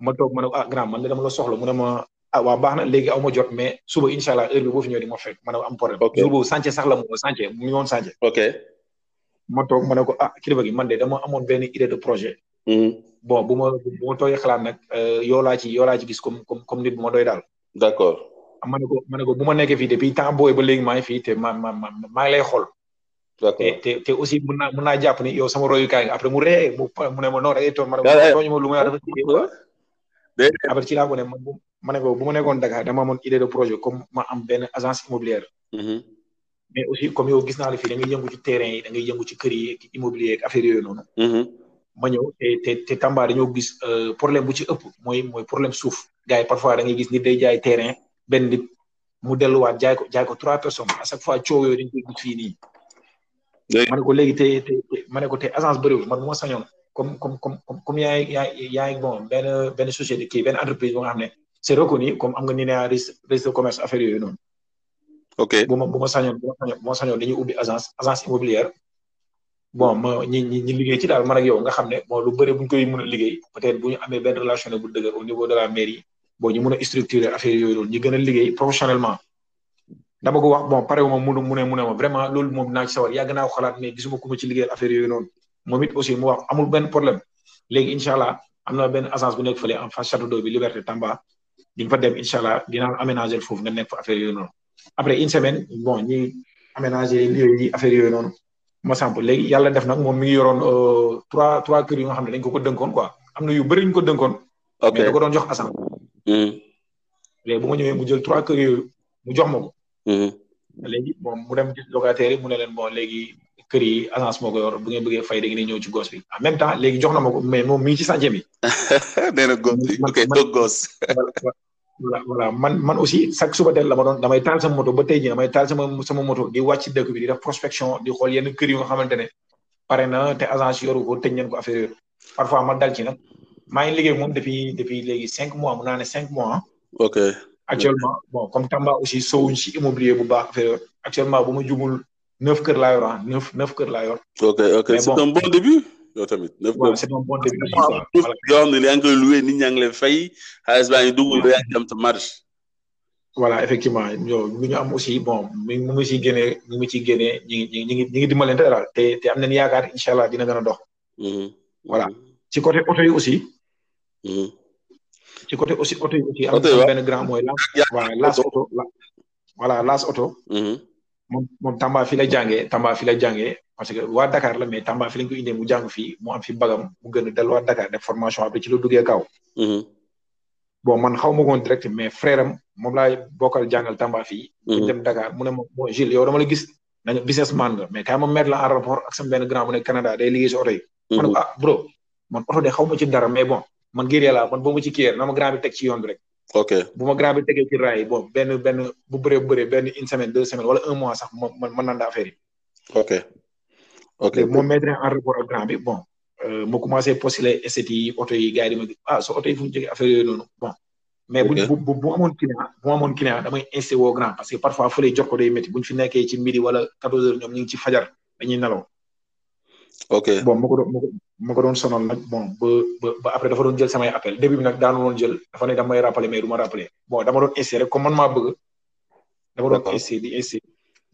ma toog ma ne ah grand man de dama la soxla mu ne ma ah waaw baax na léegi aw ma jot mais suba incha allah heure bi boo fi ñëw di ma fekk ma ne am problème. ok jour boobu sànce sax la mu sànce mu ngi woon sànce. ok ma toog ma ne ko ah kilifa gi man de dama amoon benn idée de projet. Mm-hmm. bon bu ma bu ma toogee xalaat nag euh, yoo laa ci yoo laa ci gis comme comme comme nit bu ma doy daal. d' accord. ma ne ko ma ne ko bu ma nekkee fii depuis temps booy ba léegi maa ngi fii te ma ma ma maa ngi lay xool. te te aussi mën naa mën naa jàpp ni yow sama royukaay nga après mu ree mu mu ne ma non da ngay toog ma ne ko tooñu ma lu ma dafa après ci laa ko ne man bu ma ne ko bu ma nekkoon Dakar dama amoon idée de projet comme ma am benn agence immobilière mais aussi comme yow gis naa la fii da ngay yëngu ci terrain yi da ngay yëngu ci kër yi ak immobilier ak affaire yooyu noonu ma ñëw te te te Tamba dañoo gis problème bu ci ëpp mooy mooy problème suuf gars yi parfois da ngay gis nit day jaay terrain benn nit mu delluwaat jaay ko jaay ko trois personnes à chaque fois coow yooyu dañ koy gis fii nii. ma ne ko léegi te te ma ne ko te agence bëriwul man moo sañoon comme comme comme comme yaa ngi yaa ngi yaa ngi bon benn benn société kii benn entreprise bu nga xam ne c'est reconnu comme am nga ni ne registre de commerce affaire yooyu noonu. ok bu ma bu ma sañoon bu ma sañoon dañuy ubbi agence agence immobilière. bon ma ñi ñi ñi liggéey ci daal man ak yow nga xam ne bon lu bëri bu ñu koy mën a liggéey peut-être bu ñu amee benn relation bu dëgër au niveau de la mairie bon ñu mën a structurer affaire yooyu noonu ñu gën a liggéey professionnellement dama ko wax bon pare wu ma mu ne mu ne mu ne ma vraiment loolu moom naa ci sawar yàgg naa ko xalaat mais gisuma ku ma ci liggéeyal affaire yooyu noonu moom it aussi mu wax amul benn problème léegi incha allah am na benn agence bu nekk fële en face château d'eau bi liberté Tamba di nga fa dem incha allah dinaa aménager foofu nga nekk fa affaire yooyu noonu après une semaine bon ñuy aménager lieu yi affaire yooyu noonu ma samp léegi yàlla def nag moom mi ngi yoroon euh, trois trois kër yu nga xam ne dañ ko ko dënkoon quoi am na yu bëri ñu ko dënkoon. ok mais da ko doon jox Assane. Hmm. léegi bu ma ñëwee mu jël trois kër yooyu mu jox ma ko. Hmm. léegi bon mu dem gis locataire yi mu ne leen bon léegi kër yi agence moo ko yor bu ngeen bëggee fay da ngeen ñëw ci gos bi en même temps léegi jox na ma ko mais moom mi ngi ci sànce bi. nee na gos bi ok dog gos. voilà voilà man man aussi chaque suba teel la ma doon damay taal sama moto ba tey jii damay taal sama sama moto di wàcc dëkk bi di def prospection di xool yenn kër yu nga xamante ne pare na te agence yoru ko tëj nañ ko affaire yooyu parfois ma dal ci nag maa ngi liggéey moom depuis depuis léegi cinq mois mun naa ne cinq mois. Hein. ok actuellement bon comme Tamba aussi sowuñ si immobilier bu baax affaire actuellement bu ma jubul neuf kër laa yor ah neuf neuf kër laa yor. ok ok Mais c'est bon. un bon début yow tamit neuf waaw kër c'est un bon début. voilà. yoo xam ne yaa ngi koy loué nit ñaa ngi lay fay xaalis baa ngi dugg yaa ngi am sa marge voilà effectivement yow lu ñu am aussi bon mi mu ngi ciy génnee mu ngi ciy génnee ñu ngi ñu ngi ñu ngi dimbalante daal te te am nañu yaakaar incha allah dina gën a dox. Mhm. Voilà. ci côté oto yi aussi Mhm. ci côté aussi oto yi aussi am Oto yi, na waaw. benn grand mooy laas Yaa- waaw laas oto la voilà laas oto Mhm. moom moom Tamba fi la jàngee Tamba fi la jàngee parce que waa Dakar la mais Tamba fi lañ ko indee mu jàng fii mu am fi bagam mu gën a delluwaat Dakar def formation après ci la duggee kaw. Mhm. bon man xaw ma ko woon direct mais frère am moom laa bokkal jàngal Tamba fii. Mhm. ñu dem Dakar mu ne ma bon Gilles yow dama la gis da nga businessman nga mais kaay ma mettre la en rapport ak sama benn grand bu nekk Canada day liggéey si oto yi. Mhm. ma ne ko ah bro man oto de xaw ma ci dara mais bon man guerrier laa man boo ma ci kii na ma grand bi teg ci yoon bi rek. ok bu ma grand bi tegee ci raay bon benn benn bu bëree bu bëree benn une semaine deux semaines wala un mois sax ma ma mën naa affaire yi. ok ok léegi moom mettre en rapport ak grand bi bon. Euh, ma commencé postuler essais yi oto yi gars yi di ma gis ah so oto yi fu mu jógee affaire yooyu noonu bon. mais bu Ok. bu bu bu amoon client bu amoon client damay insté woo grand parce que parfois fële jot ko day métti bu ñu fi nekkee ci midi wala 14 heures ñoom ñu ngi ci fajar dañuy nelaw. ok bon ma ko doon ma ko doon sonal nag bon ba ba ba après dafa doon jël samay appel début bi nag daanu doon jël dafa ne damay rappeler mais du ma rappeler bon dama doon essayer rek comme man maa bëgg. dama doon essayer di essayer.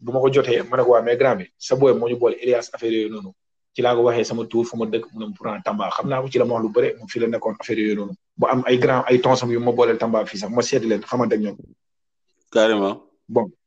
bu ma ko jotee ma ne ko waa mais grand bi sa booy moo ñu boole Elias affaire yooyu noonu ci laa ko waxee sama tour fu ma dëkk mu ne ma pourtant Tamba xam naa ko ci la ma wax lu bëre moom fii la nekkoon affaire yooyu noonu. bu am ay grand ay tonsam yu ma booleel Tamba fii sax ma seeti leen xamante ak ñoom. carrément. bon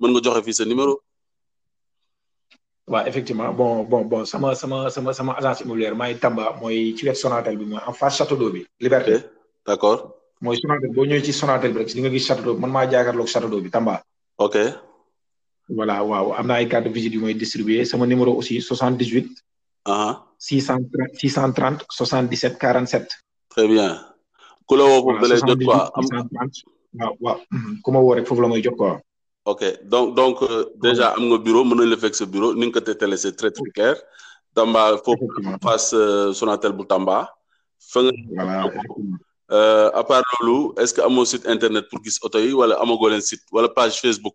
mën nga joxe fii sa numéro. waaw effectivement bon bon bon sama sama sama sama agence immobilière maay Tamba mooy ci wet Sonatel bi mooy en face château d'eau bi. Liberté d' accord. mooy Sonatel boo ñëwee ci Sonatel bi rek di nga gis château d'eau bi man maa jaakaarloog château d'eau bi Tamba. ok. voilà waaw am na ay carte de visite yu may distribuer sama numéro aussi 78. ah 630 630 77 47. très bien ku la woo foofu da lay jot quoi am waaw waaw mhm. ku ma woo rek foofu la may jot quoi ok donc donc euh, déjà am nga bureau mën nañ la fekk sa bureau ni nga ko télé c'est très très clair Tamba foofu face euh, Sonatel bu Tamba fa nga euh, à part loolu est-ce que amoo site internet pour gis oto yi wala amagoo leen site wala page Facebook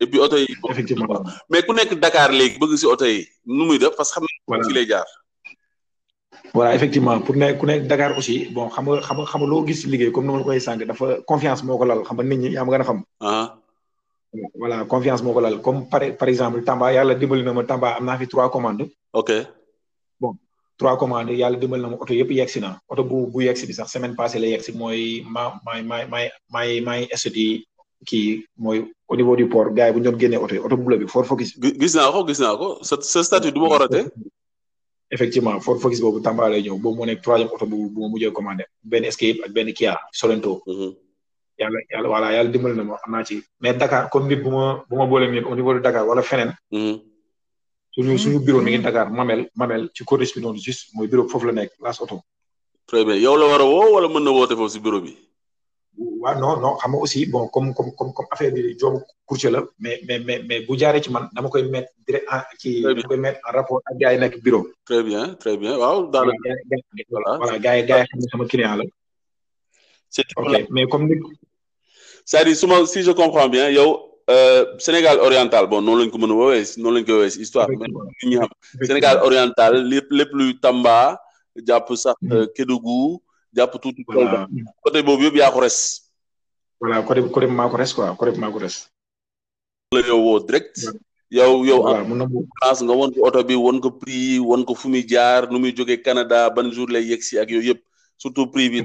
et puis oto yi. effectivement mais ku nekk Dakar léegi bëgg si oto yi nu muy def parce que xam nga fi lay jaar. voilà effectivement pour ne ku nekk Dakar aussi bon xam nga xam nga xam nga loo gis liggéey comme ni ma la koy sànq dafa confiance moo ko lal xam nga nit ñi yaa ma gën a xam. Ah. voilà confiance moo ko lal comme par par exemple Tamba yàlla dimbali na ma Tamba am naa fi trois commandes. ok. bon trois commandes yàlla dimbal na ma oto yëpp yegsi na oto bu bu yegsi bi sax semaine passée la yegsi mooy ma maay maay maay maay maay estati kii mooy au niveau du port gars yi bu ñu doon génnee oto yi oto bu la bi Ford Focus. gis naa ko gis naa ko sa sa statut du ma ko raté. effectivement Ford Focus boobu Tamba lay ñëw boobu moo nekk troisième oto bu bu ma mujjee commandé benn Escape ak benn Kia Sorento. Mhm. yàlla yàlla voilà yàlla dimbali na ma am naa ci mais Dakar comme nit bu ma bu ma boole nit au niveau de Dakar wala feneen. Mhm. suñu hmm. suñu bureau mi ngi Dakar Mamel Mamel ci corniche bi noonu juste mooy bureau foofu la nekk laas oto. très bien yow la war a woo wala mën na woote foofu si bureau bi. waaw non non xam nga aussi bon comme comme comme comme affaire bi joobu courtier la mais mais mais mais bu jaaree ci man dama koy mettre direct en ci dama koy mettre en rapport ak gars yi nekk bureau. très bien très bien waaw. daal voilà gars yi gars yi xam ne sama client la. c'est ok mais comme ni. c'est-à-dire su ma si je comprends bien yow euh, Sénégal oriental bon noonu lañ ko mën a woowee noonu lañ ko woowee si histoire mais nit ñi xam Sénégal oriental lépp lépp luy Tamba jàpp sax Mhm. euh, Kédougou jàpp tuuti Voilà. Kolda côté boobu yëpp yaa ko res voilà côté côté bi maa ko res quoi côté bi maa ko res la yow woo direct yow yow am place nga won ko oto bi won ko prix yi won ko fu muy jaar nu muy jógee Canada ban jour lay yegg si ak yooyu yëpp surtout prix bi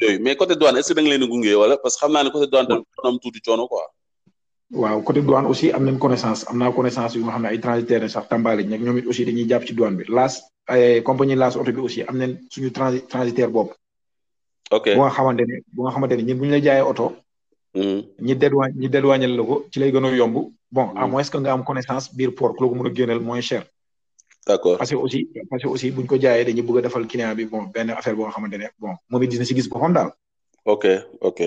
yooyu mais côté douane est-ce que da nga leen di gunge wala parce que xam naa ne côté douane tam am tuuti coono quoi waaw côté douane aussi am nañ connaissance am naa connaissance yu nga xam ne ay transitaires sax tàmbaale ñag ñoom it aussi dañuy jàpp ci douane bi laas compagnie laas oto bi aussi am nañ suñu transitaire bopp ok bu nga xamante ne bu nga xamante ne ñun bu ñu la jaayee oto. Hmm. ñi dédouane ñi dédouanel la ko ci lay gën a yomb. bon à hmm. moins que nga am connaissance biir port ku la ko mën a génneel moins cher. d' accord parce que aussi parce que aussi buñ ko jaayee dañuy bëgg a defal client bi bon benn affaire boo nga xamante ne bon moom it dina si gis boppam daal. ok ok.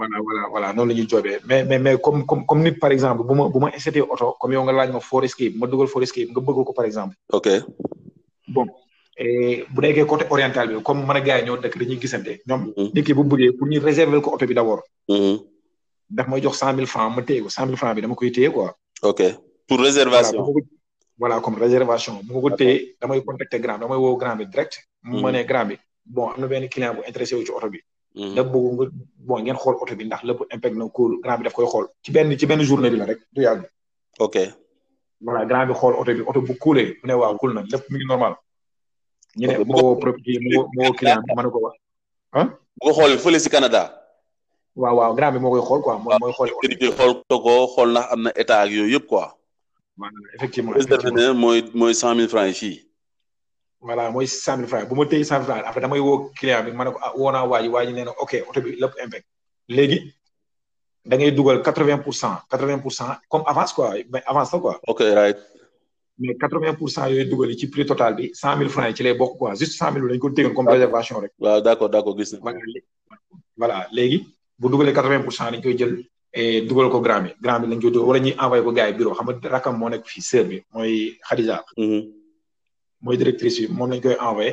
voilà voilà voilà noonu la ñuy joobee mais mais mais comme comme comme nit par exemple bu ma bu ma incité oto comme yow nga laaj ma Forescape ma dugal Forescape nga bëgg ko par exemple. ok. bon et bu nekkee côté oriental bi comme man a gars yi ñoo dëkk dañuy gisante ñoom mm-hmm. nit ki bu bëggee pour ñu réserver ko oto bi d' abord mm-hmm. daf may jox cent mille franc ma téye ko cent mille franc bi dama koy téye quoi ok pour réservation voilà comme réservation bu ma ko téye damay contacter grand damay woo grand bi direct mu mm-hmm. ma ne grand bi bon am na benn client bu intéressé wu ci oto bi da bëgg nga bon ngeen xool oto bi ndax lépp impact na kóolu grand bi daf koy xool ci benn ci benn journée bi la rek du yàgg ok voilà grand bi xool oto bi oto bu kuulee mu ne waaw kuul na lépp mi ngi normal ñu ne moo woo propriété moo moo woo client bi ma ne ko wax ah bu ko xool fële si Canada waaw waaw grand bi moo koy xool quoi mooy mooy xool oto bi xool toko xool ndax am na état ak yooyu yëpp quoi effectivement effectivement mooy mooy cent mille francs yi fii voilà mooy cent mille francs bu ma téye cent mille francs après damay woo client bi ma ne ko ah woo naa waa ji waa ji nee na ok oto bi lépp impec léegi da ngay dugal quatre vingt pour cent quatre vingt pour cent comme avance quoi mais avance la quoi. ok right. mais quatre vingt pour cent yooyu dugal ci prix total bi cent mille francs yi ci lay bokk quoi juste cent mille lañ ko tegoon comme réservation rek. waaw d' accord d' accord gis na. voilà léegi bu dugalee quatre vingt pour cent dañ koy jël. et dugal ko grand bi grand bi lañ koy dugal wala ñuy envoyé ko gars yi bureau xam nga rakam moo nekk fii sœur bi mooy Khadija. mooy directrice bi moom lañ koy envoyé.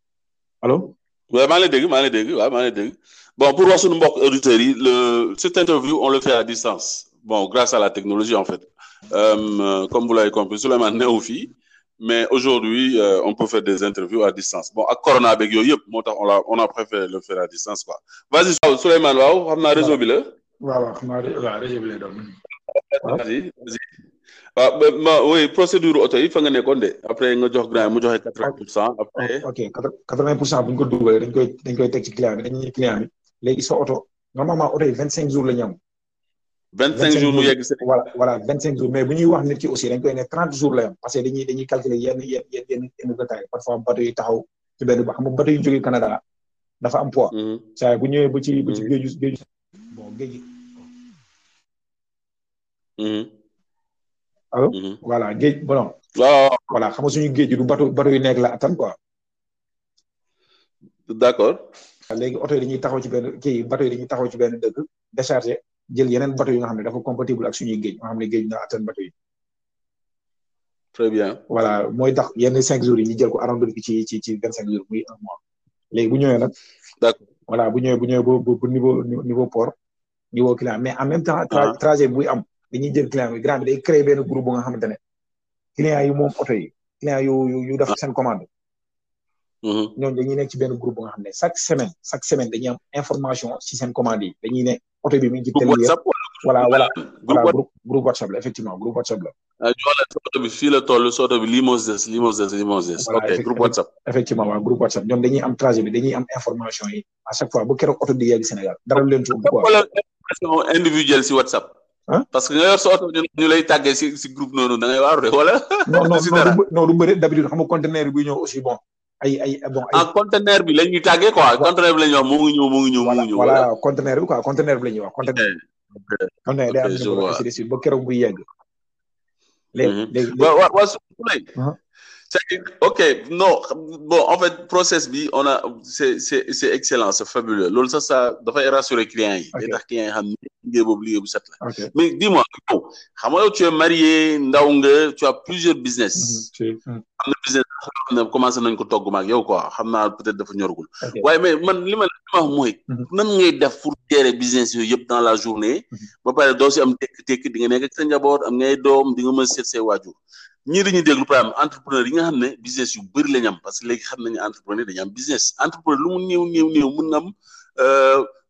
allo. waaw maa ngi lay dégg maa ngi lay dégg waaw maa ngi lay dégg bon pour wax suñu mbokk auditeurs yi le cette interview on le fait à distance bon grâce à la technologie en fait euh, comme vous l'avez compris Souleymane newu fii mais aujourd'hui euh, on peut faire des interviews à distance bon ak corona beeg yooyu yëpp moo tax on a on a préféré le faire à distance quoi vas-y Souleymane waaw xam naa réseau bi la. waaw waaw xam naa de- waaw rajo bi lay doon. Vas-y, vas-y. waaw ba- ma oui procédure oto yi fa nga nekkoon de après nga jox grand mu joxe quatre vingt pour cent après ok quatre vingt pour cent bu ñu ko dugalee dañ koy dañ koy teg ci client bi dañuy client bi léegi sa oto normalement oto yi vingt cinq jours la ñu am. vingt cinq jours mu yegg Sénégal voilà voilà vingt cinq jours mais bu ñuy wax nit ki aussi dañ koy ne trente jours la yam parce que dañuy dañuy calculer yenn yenn yenn yenn yenn détails parfois bateau yi taxaw ci benn ba xam nga bateau yu jógee Canada dafa am poids. Mhm. saa bu ñëwee ba ci ba ci Mhm. géeju géeju bon géej gi. Mhm. allo. Mhm. voilà géej bon. waaw voilà xam nga suñu géej gi du bato bato yu nekk la attan quoi. d' accord. léegi oto yi dañuy taxaw ci benn kii bato yi dañuy taxaw ci benn dëkk déchargé jël yeneen bato yi nga xam ne dafa compatible ak suñuy géej nga xam ne géej na attan bato yi. très bien voilà mooy tax yenn cinq jours yi ñu jël ko arrondir bi ci ci ci vingt cinq jours muy un mois léegi bu ñëwee nag d'accord voilà bu ñëwee bu ñëwee ba ba niveau niveau port niveau client mais en même temps ah. trajet buy am dañuy jël client bi grand bi day créer benn groupe bu nga xamante ne client yi moom oto yi client yu yu yu def ah. seen commande mm-hmm. ñooñu dañuy nekk ci benn groupe bu nga xam ne chaque semaine chaque semaine dañuy am information ci seen commande yi dañuy ne oto bi mi ngi ci télé whatsapp voilà voilà voilà groupe groupe whatsapp la effectivement groupe whatsapp la ah, ñu wala soto bi fii la toll soto bi limos des limos des limos des ok groupe whatsapp effectivement waaw groupe whatsapp ñoom dañuy am trajet bi dañuy am information yi à chaque fois bu keroog oto di yegg Sénégal dara lu leen ci quoi wala information individuelle si whatsapp parce que nga yor sa oto ñu lay tàggee si si groupe noonu da ngay waaru de wala non non non du bëri d'habitude xam nga conteneur bi ñëw aussi bon ay ay bon ay. ah conteneur bi la ñuy tàggee quoi conteneur bi la ñuy wax mu ngi ñëw mu ngi ñëw mu ngi ñëw. voilà voilà conteneur bi quoi conteneur bi la ñuy wax conteneur. conteneur day am ok, je numéro vois. ainsi de suite ba keroog buy yegg. léegi Mhm. léegi waaw waaw waaw su su lay. Mhm. c'est-à-dire ok non bon en fait process bi on a c'est c'est c'est excellent c'est fabuleux loolu sax ça dafay rassurer clients yi. day Ok. tax clients yi xam ni liggéey boobu liggéey bu set la. ok mais dis-moi bon xam nga yow tu es marié ndaw nga tu as plusieurs business. Mhm, am na business xam ne commencé nañ ko togg maak yow quoi xam naa peut-être dafa ñorgul. waaye mais man li ma la mooy. Mhm. nan ngay def pour gérer business yooyu yëpp dans la journée. Mhm. ba pare doo si am tekki-tekki di nga nekk ak sa njaboot am ngay doom di nga mën seet say waajur. ñii dañuy déglu par exemple entrepreneur yi nga xam ne business yu bëri lañ am parce que léegi xam nañu entrepreneur dañu am business entrepreneur lu mu néew néew néew mën na am. Euh,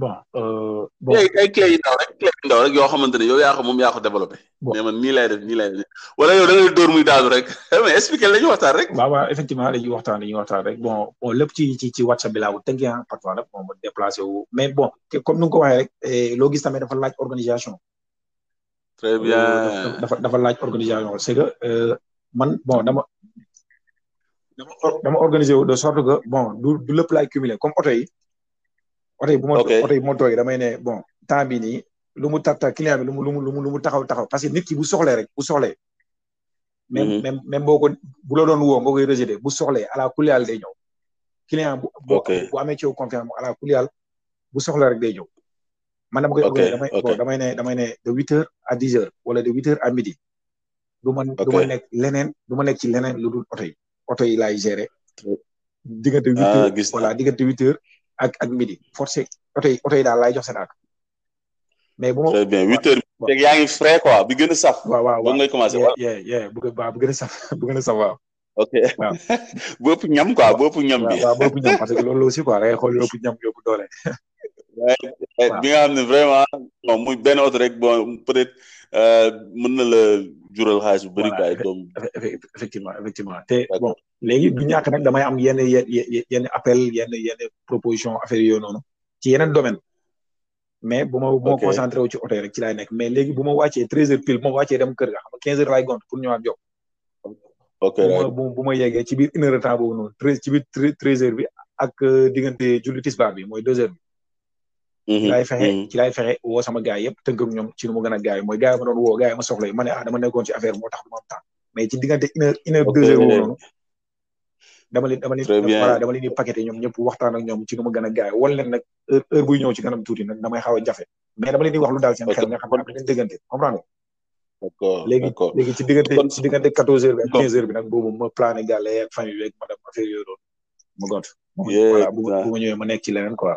bon euh, bon léegi ay clé yu ndaw rek clé yu ndaw rek yoo xamante ne yow yaa ko moom yaa ko développé. Bon. mais man nii lay def nii lay def wala yow da ngay dóor muy daanu rek mais expliqué la ñu waxtaan rek. waaw waaw effectivement dañuy waxtaan dañuy waxtaan rek bon bon lépp ci ci ci whatsapp bi laa ko tënkee ah parfois nag bon ma déplacé wu mais bon te comme ni nga ko waxee rek eh, loo gis tamit dafa laaj organisation très euh, bien dafa dafa laaj organisation c'est que euh, man bon dama dama dama organisé wu de sorte que bon du du lépp laay cumulé comme oto yi. oto yi bu ma oto yi bu ma toogee damay ne bon temps bii nii lu mu tar tar client bi lu mu lu mu lu mu taxaw taxaw parce que nit ki bu soxlee rek bu soxlee. même mhm. même même boo ko bu la doon woo nga koy rejeté bu soxlee ala kuliyal day ñëw. client bu bu amee ci yow confiance mu ala kuliyal bu soxla rek day ñëw. man dama koy Ok, ëppale damay ok. bon damay ne damay ne de huit heures à dix heures wala de huit heures à midi du ma du Ok. ma nekk leneen du ma nekk ci leneen lu dul oto yi oto yi laay gérer diggante huit Ah, heures gis naa. voilà diggante huit heures ak ak midi forcé oto yi oto yi daal laay jox seen àq mais bu ma très bien huit heures waaw. teg yaa ngi frais quoi bi gën a saf waaw waaw ba waaw ngay commencé yeah, yeah, yeah. bu gën waaw bu gën a saf bu gën a saf waaw ok waaw bopp ñam quoi bopp ñam bi. waaw bopp ñam parce que loolu aussi quoi day xool yóbbu ñam yóbbu doole. bi nga xam ne vraiment moom muy benn oto rek bon peut-être euh, mën na la jural xaalis bu bëri. voilà doom effectivement effectivement te bon léegi du ñàkk nag damay am yenn yenn appel yenn yenn proposition affaire yooyu noonu ci yeneen domaine mais bu ma bu ma concentré wu ci oto rek ci laay nekk mais léegi bu ma wàccee treize heures pile bu ma wàccee dem kër ga xam nga quinze heures laay gont pour ñëwaat job ok bu bu ma yeggee ci biir une heure de temps boobu noonu treize ci biir treize heures bi ak euh, diggante julli tisbaar bi mooy deux heures bi mhm, ci laay fexe mhm. ci laay fexe woo sama gars yëpp tënk ak ñoom ci nu mu gën a gaaw mooy gars yi ma doon woo gars yi ma soxla yi ma ne ah dama nekkoon ci affaire moo tax du ma am temps mais ci diggante une heure une heure deux heures boobu noonu dama leen dama leen Très bien. voilà dama leen di paqueté ñoom ñëpp waxtaan ak ñoom ci nu mu gën a gaaw wala leen nag heure heure buy ñëw ci kanam tuuti nag damay xaw a jafe mais dama leen di wax lu daal seen xel nga xam ne am nañ déggante comprendre nga d'accord léegi d'accord léegi ci diggante Kon- ci diggante quatorze heures bi ak Kon- quinze heures bi nag boobu ma plané gàlle ak famille bi ak madame affaire yooyu noonu ma gont Yeah, voilà bu ma exact. bu ma ñëwee ma nekk ci leneen quoi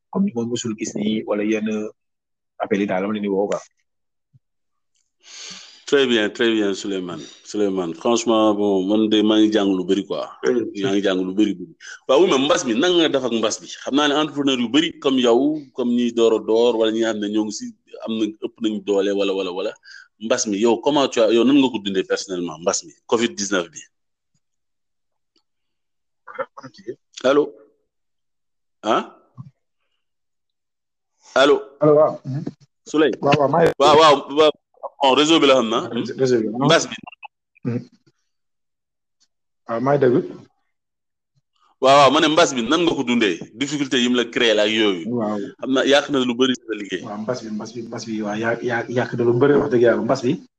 comme ni ma musul gis nii wala yenn appel yi daal dama leen di woo quoi. très bien très bien Souleymane Souleymane franchement bon man de maa ngi jàng lu bëri quoi. maa ngi jàng lu bëri bëri. waaw oui mais mbas mi nan nga def ak mbas bi xam naa ne entrepreneur yu bëri comme yow comme ñi door a door wala ñi nga xam ne ñoo ngi si am na ëpp nañ doole wala wala wala mbas mi yow comment tu as yow nan nga ko dundee personnellement mbas mi Covid 19 bi. allo ah allo. allo waaw. Souley. waaw waaw maa waaw waaw bon réseau bi la xam na. réseau bi mbas bi. waaw maa ngi dégg. waaw waaw ma ne mbas bi nan nga ko dundee difficulté yi mu la créé la ak yooyu. waaw xam na yàq na lu bëri sa liggéey. waaw mbas bi mbas bi mbas bi waaw yàq yàq na lu bëri wax dëgg yàlla mbas bi.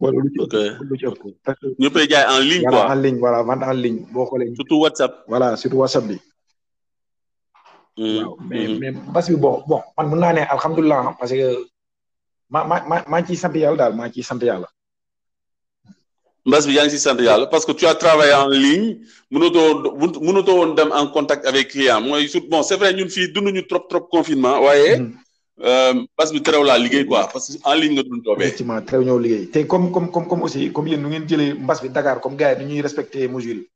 wala lu ci ëpp lu ci ëpp. parce que ñu koy jaay en ligne quoi voilà en ligne voilà vente en ligne boo xoolee. surtout WhatsApp. voilà surtout WhatsApp bi. waaw mais mais bas bi bon bon man mun naa ne alhamdulilah parce que ma ma ma maa ngi ciy sant yàlla daal maa ngi ciy sant yàlla. Mbass bi yaa ngi si sant yàlla parce que tu as travaillé en ligne mënatoo mënatoo woon dem en contact avec client mooy surtout bon c'est vrai ñun fii dunduñu trop trop confinement waaye. Euh, bas bi terew laa liggéey quoi parce que en ligne nga doon toogee. effectivement terew ñëw liggéey te comme comme comme comme aussi comme yéen nu ngeen jëlee mbas bi Dakar comme gars yi dañuy respecté mesures yi.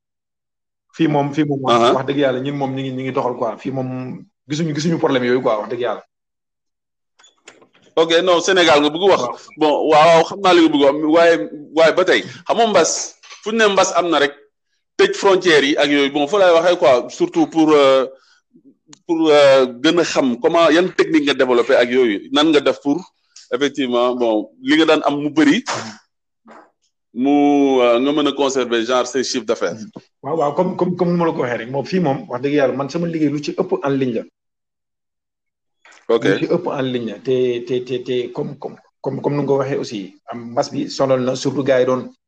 fii moom fii moom. Uh-huh. wax dëgg yàlla ñun moom ñu ngi ñu ngi doxal quoi fii moom gisuñu gisuñu problème yooyu quoi wax dëgg yàlla. ok non Sénégal nga bëgg wax. bon waaw xam naa li nga bëgg wax waaye waaye ba tey xam nga mbas fu ne mbas am na rek tëj frontières yi ak yooyu bon fa lay waxee quoi surtout pour euh, pour euh, gën a xam comment yan technique nga développé ak yooyu nan nga def pour effectivement bon li nga daan am mu bëri mu euh, nga mën a conserver genre ces chiffres d'affaires. waaw waaw comme comme comme ni ma la ko waxee rek moom fii moom wax dëgg yàlla man sama liggéey lu ci ëpp en ligne la. ok lu ci ëpp en ligne la te te te te comme comme comme comme ni nga ko waxee aussi am mbas bi sonal na surtout gars yi doon.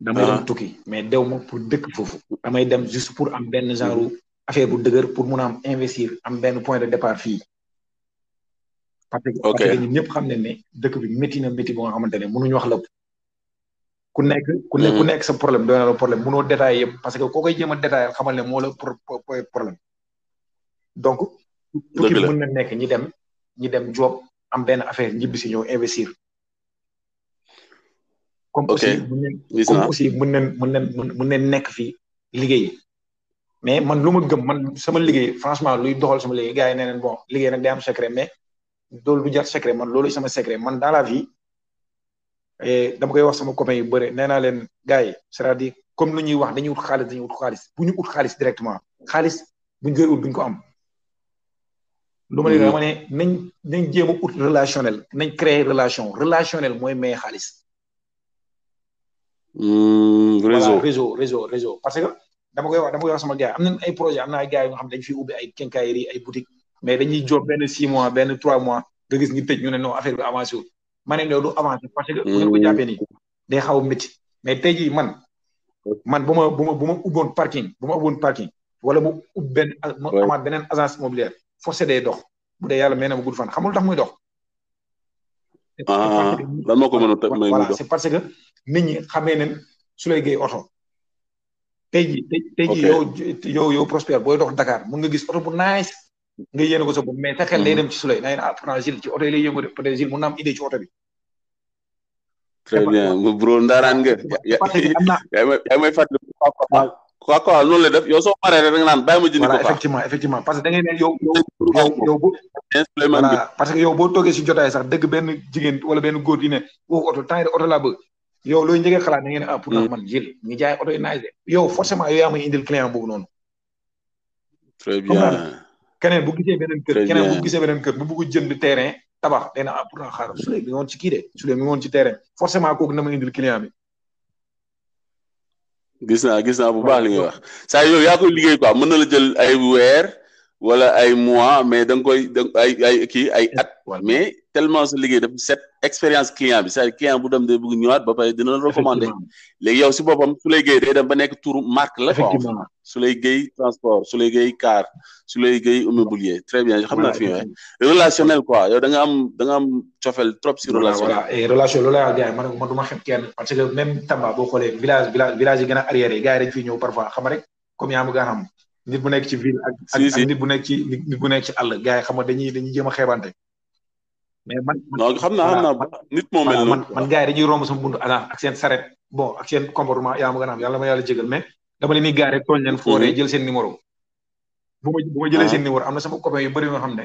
damay dem ah. tukki mais dew ma pour dëkk foofu damay dem juste pour am benn genre mhm. affaire bu dëgër pour mun a am investir am benn point de départ fii parce que parce que ñun ñëpp xam ne ne dëkk bi métti na métti boo nga xamante ne mënuñu wax la ku nekk ku nekk ku mhm. nekk sa problème doy na la problème mënoo détaillé yëpp parce que koo koy jéem a détaillé xamal ne moo la problème donc tukki mën na nekk ñi dem ñi dem job am benn affaire ñibbi si ñëw investir comme aussi mën nañ comme aussi mën nañ mën nañ mën nañ nekk fii liggéey mais man lu ma gëm man sama liggéey franchement luy doxal sama liggéey gars yi nee nañ bon liggéey nag day am secret mais loolu du jar secret man loolu sama secret man dans la vie eh, dama koy wax sama copain yu bëri nee naa leen gars yi c'est-à-dire comme lu ñuy wax dañuy ut xaalis dañuy ut xaalis bu ñu ut xaalis directement xaalis buñ koy ut duñ ko am lu ma ne dama ne nañ nañ jéem a ut relationnel nañ créer relation relationnel mooy may xaalis. Hmm, réseau réseau réseau réseau parce que dama koy wax dama koy wax sama gars am nañ ay projet am na ay gars yu nga xam dañ fi ubbi ay quincaillerie ay boutique mais dañuy job benn six mois benn trois mois nga gis ñu tëj ñu ne non affaire bi avancé wul ma ne loolu du avancé parce que bu ngeen ko hmm. jàppee nii day xaw a métti mais tey jii man man bu ma bu ma bu ma ubboon parking bu ma ubboon parking wala mu ub benn ma Ouais. amaat beneen agence immobilière forcé day dox bu dee yàlla may na ma gudd fan xamul tax muy dox. C'est parce ah que- lan moo ko mën a teg may mu voilà dox c'est parce que nit ñi xamee nañ Souleye Gueye oto tey jii tey tey jii Ok. yow yow yow Prospère booy dox Dakar mun nga gis oto bu nice nga yéene ko sa bopp mais sa xel day Mhm. dem ci Souleye naa ne ah pourtant Gilles ci oto yi lay yëngu de peut-être Gilles mun na am idée ci oto bi très bien bro ndaaraan nga. yaa may yaa may fàttali quoi quoi noonu la def yow soo paree rek nga naan bàyyi ma jëndi ko. voilà effectivement effectivement parce que da ngay ne yow. yow yow boo. voilà parce que yow boo toogee si jotaay sax dëgg benn jigéen wala benn góor di ne woo oto temps yii oto laa bëgg. yow looy njëkk a xalaat da ngeen ah pour man jël ñu jaay oto yi naaj yow forcément yow yaa may indil client boobu noonu. très bien keneen bu gisee beneen kër keneen bu gisee beneen kër bu bugg jënd terrain tabax day na ah pourtant xaaral su dee mi woon ci kii de su dee mi woon ci terrain forcément kooku na ma indil client bi. gis naa gis naa bu baax li nga wax saa yow yaa koy liggéey quoi mën na la jël ay weer wala ay mois mais da nga koy da ay ay kii ay at mais. tellement sa liggéey dafa set expérience client bi c'est-à-dire client bu dem day bëgg ñëwaat ba pare dina la recommander léegi yow si boppam su lay géey day dem ba nekk tour marque la quoi su lay géey transport su lay géey car su lay géey immobilier très bien xam naa fi relationnel quoi yow da nga am da nga am cofel trop si relation voilà et relation loolu laa gars yi man man du ma xeeb kenn parce que même Tamba boo xoolee village village village yi gën a arrière yi gars yi dañ fiy ñëw parfois xam rek comme yaa ma gën a xam nit bu nekk ci ville ak nit bu nekk ci nit bu nekk ci àll gars yi xam nga dañuy dañuy jéem a xeebante mais man non xam naa xam naa ba nit moo mel man man gars yi dañuy romb sama buntu agence ak seen saret bon ak seen comportement yaa ma gën a am yàlla ma yàlla jégal mais dama leen di gaare tooñ leen fooree mhm. jël seen numéro bu ma bu ma jëlee ah. seen numéro am na sama copain yu bëri yoo xam ne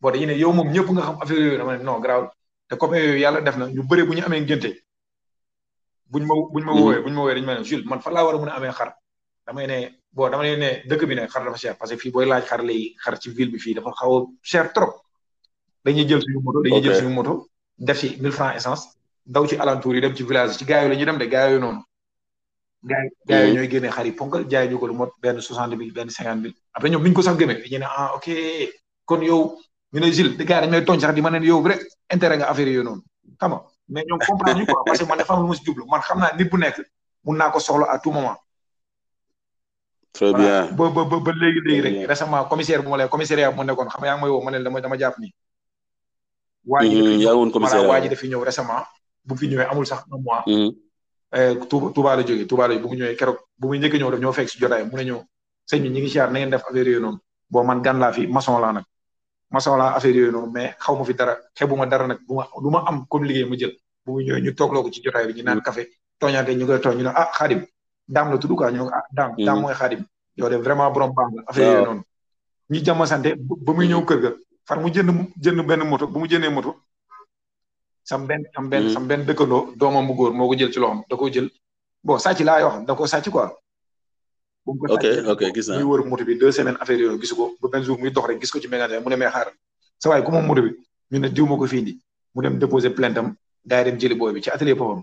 bon dañu ne yow moom ñëpp nga xam affaire yooyu dama ne non grave te copain yooyu yàlla def na ñu bëri bu ñu amee ngénte buñ ma buñ ma mm-hmm. woowee buñ ma woowee dañu ma ne Jules man fan laa war a mën a amee xar damay ne bon dama leen ne dëkk bi ne xar dafa cher parce que fii booy laaj xar léegi xar ci ville bi fii dafa xaw a cher trop dañuy jël suñu moto dañuy jël suñu moto def ci mille francs essence daw ci alentour yi dem ci village ci gars yi la ñuy dem de gars yooyu noonu gars yi gars yi ñooy génne xar yi ponkal jaay ñu ko lu mot benn soixante mille benn cinquante mille après ñoom bi ñu ko sax gëmee dañu ne ah ok kon yow ñu ne Gilles gars yi dañu may tooñ sax di ma ne yow rek intérêt nga affaire yooyu noonu xam nga mais ñoom comprendre ñu quoi parce que man dafa am lu ma si jublu man xam naa nit bu nekk mun naa ko soxla à tout moment. très bien ba ba ba léegi léegi rek récemment commissaire bu ma lay commissariat bu ma nekkoon xam nga yaa ngi may woo ma ne dama dama jàpp ni waa ji dafi yaa woon commissaire waa ji dafi ñëw récemment bu fi ñëwee amul sax un mois eh, Touba Touba la jógee Touba la bu mu ñëwee keroog bu muy njëkk ñëw daf ñoo fekk si jotaay mu ne ñëw sëñ bi ñi ngi siyaar na ngeen def affaire yooyu noonu bon man gan laa fi maçon laa nag maçon laa affaire yooyu noonu mais xaw ma fi dara xebu ma dara nag bu ma lu ma am comme liggéey ma jël bu muy ñëwee ñu toogloo ko ci jotaay bi ñu naan café tooñaate ñu koy tooñ ñu ne ah xaadim daam la tudd quoi ñoo ah daam daam Mhm. mooy xaadim yow de vraiment borom baax la affaire yooyu Waaw. noonu ñu jàmm sante ba ba muy ñëw kër ga far mu jënd jënd benn moto bu mu jëndee moto sam benn sam benn Mhm. sam benn dëkkandoo doomam bu góor moo ko jël ci loxoom da koo jël bon sàcc laa wax da koo sàcc quoi bu mu ko Ok, sàccee ok, gis naa. muy wër moto bi deux semaines affaire yooyu gisu ko ba benn jour muy dox rek gis ko ci mécanicien mu ne may xaaral sa waay ku moom moto bi ñu ne diw ma ko fii indi mu dem déposer plainte am daay dem jëli booy bi ci atelier boppam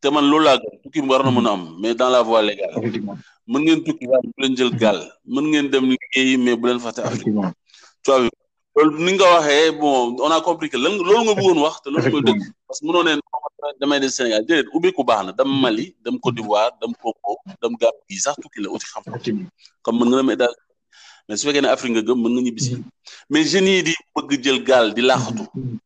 te man loolu laa gëm tukki war na mën a am mais dans la voie légale mën ngeen tukki waaye bu leen jël gaal mën ngeen dem liggéeyi mais bu leen fàtte Afrique tu vois loolu ni nga ko waxee bon on a compris que lan loolu nga bëggoon wax te loolu mooy dëgg parce que mënoo ne damay dem Sénégal déedéet ubbi ku baax na dem Mali dem Côte d'Ivoire dem Congo dem Gambie bii sax tukki la uti xam comme mën nga dem état mais su fekkee ne Afrique nga gëm mën nga ñibbisi mais jeunes yi di bëgg jël gaal di laaxatu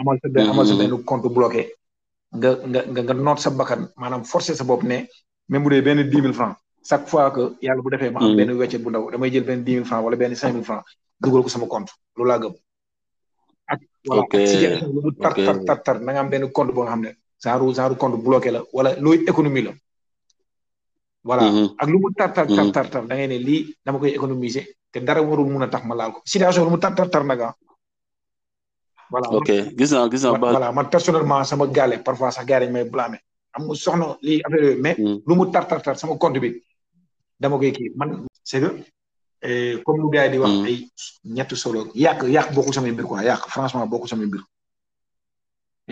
amal sa benn amal sa benn compte bloqué nga nga nga nga noot sa bakkan maanaam forcer sa bopp ne même bu dee benn dix mille francs chaque fois que yàlla bu defee ma am benn weccet bu ndaw damay jël benn dix mille francs wala benn cinq mille francs dugal ko sama compte loolu laa gëm ak voilà ak situation lu mu tar tar tar tar na nga am benn compte boo nga xam ne genre genre compte bloqué la wala looy économie la voilà ak lu mu tar tar tar tar tar da ngay ne lii dama koy économiser te dara warul mun a tax ma laal ko situation lu mu tar tar tar nag ah voilà ok gis naa gis naa. voilà man personnellement sama gaale parfois sax gaale may blâmer am nga soxna lii affaire yooyu mais. Hmm. lu mu tar tar tar sama compte bi dama koy kii man. c'est que eh, comme lu gars yi di wax. Hmm. ay ñetti solo yàq yàq bokkul sama mbir quoi yàq franchement bokkul sama mbir.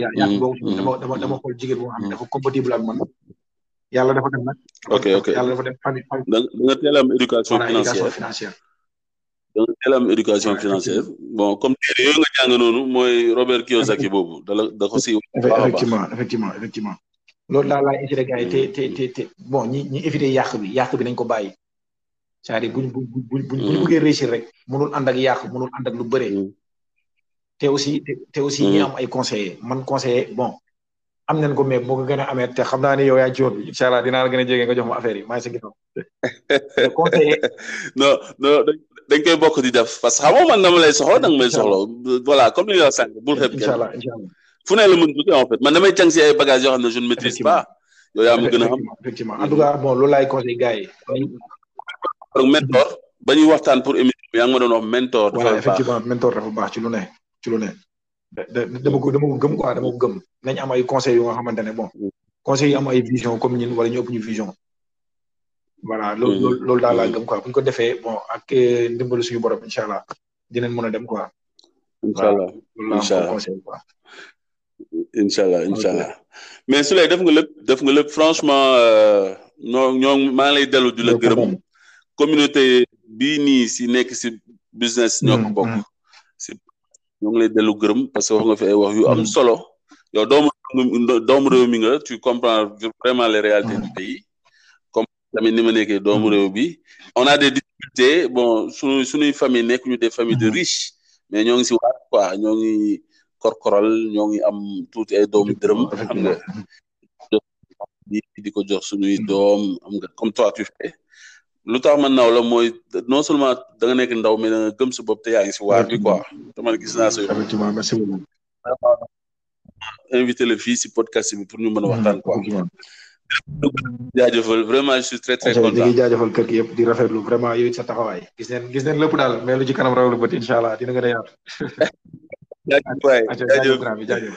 yaa yaa ngi bokk dama dama dama xool jigéen boo xam ne dafa compatible ak man yàlla dafa def nag. ok ok yàlla dafa def famille famille. da nga teel am éducation financière donc teel am éducation financière bon comme téere yooyu nga jàng noonu mooy Robert Kiyosaki boobu da la da ko si. effectivement effectivement effectivement. loolu daal laay éviter gars yi te te te te bon ñi ñi éviter yàq bi yàq bi nañ ko bàyyi. c'est-à-dire buñ buñ buñ buñ buñ bëggee réussir rek mënul ànd ak yàq mënul ànd ak lu bëre. te aussi te aussi ñi am ay conseillers man conseiller bon am nañ ko mais boo ko gën a amee te xam naa ne yow yaa ci yoon bi incha allah dinaa la gën a jege nga jox ma affaire yi maa ngi sa ginnaaw. conseiller. non non dañ koy bokk di def parce que xam nga man dama lay soxla danga may soxla voilà comme li nga wax sànq bul xeeb incha allah incha allah fu ne la mën tuuti en fait man damay jàng si ay bagages yoo xam ne je ne maîtrise pas. yow yaa ma gën a xam effectivement en tout cas bon loolu laay conseil gars yi. donc mentor ba ñuy waxtaan pour émission bi yaa ngi ma doon wax mentor. dafa voilà baax effectivement mentor dafa baax ci lu ne ci lu ne. dama ko dama ko gëm quoi dama ko gëm nañ am ay conseils yoo nga xamante ne bon mm. conseils yi am ay vision comme ñun wala ñu ëpp ñu vision voilà mm. loolu loolu daal laa mm. gëm quoi bu ñu ko defee bon ak eh, ndimbalu suñu borom incha allah dinañ mën a dem quoi. incha allah incha allah conseil quoi. incha allah incha allah mais su lay def nga lépp def nga lépp franchement euh, ñoo ñoo maa ngi lay dellu di la gërëm communauté bii nii si nekk si business ñoo ko bokk. ñoo ngi lay dellu gërëm parce que wax nga fi ay wax yu am solo yow doomu doomu réew mi nga tu comprends vraiment les réalités du pays comme tamit ni ma nekkee doomu réew bi on a des difficultés bon suñu suñuy famille nekk ñu des familles de riches mais ñoo ngi si waat quoi ñoo ngi korkoral ñoo ngi am tuuti ay doomu dërëm xam nga di di ko jox suñuy mm. doom am nga comme toi tu fais lu tax man naw la mooy non seulement da nga nekk ndaw mais da nga gëm sa bopp te yaa ngi si waar bi quoi te man gis naa sa effectivement merci beaucoup invité la fii si podcast bi pour ñu mën a waxtaan quoi jaajëfal vraiment je suis très très content ñu ngi jaajëfal kër gi yëpp di rafetlu vraiment yow sa taxawaay gis neen gis neen lépp daal mais lu ci kanam raw la bët incha allah dina gën a yaatu jaajëf waay jaajëf jaajëf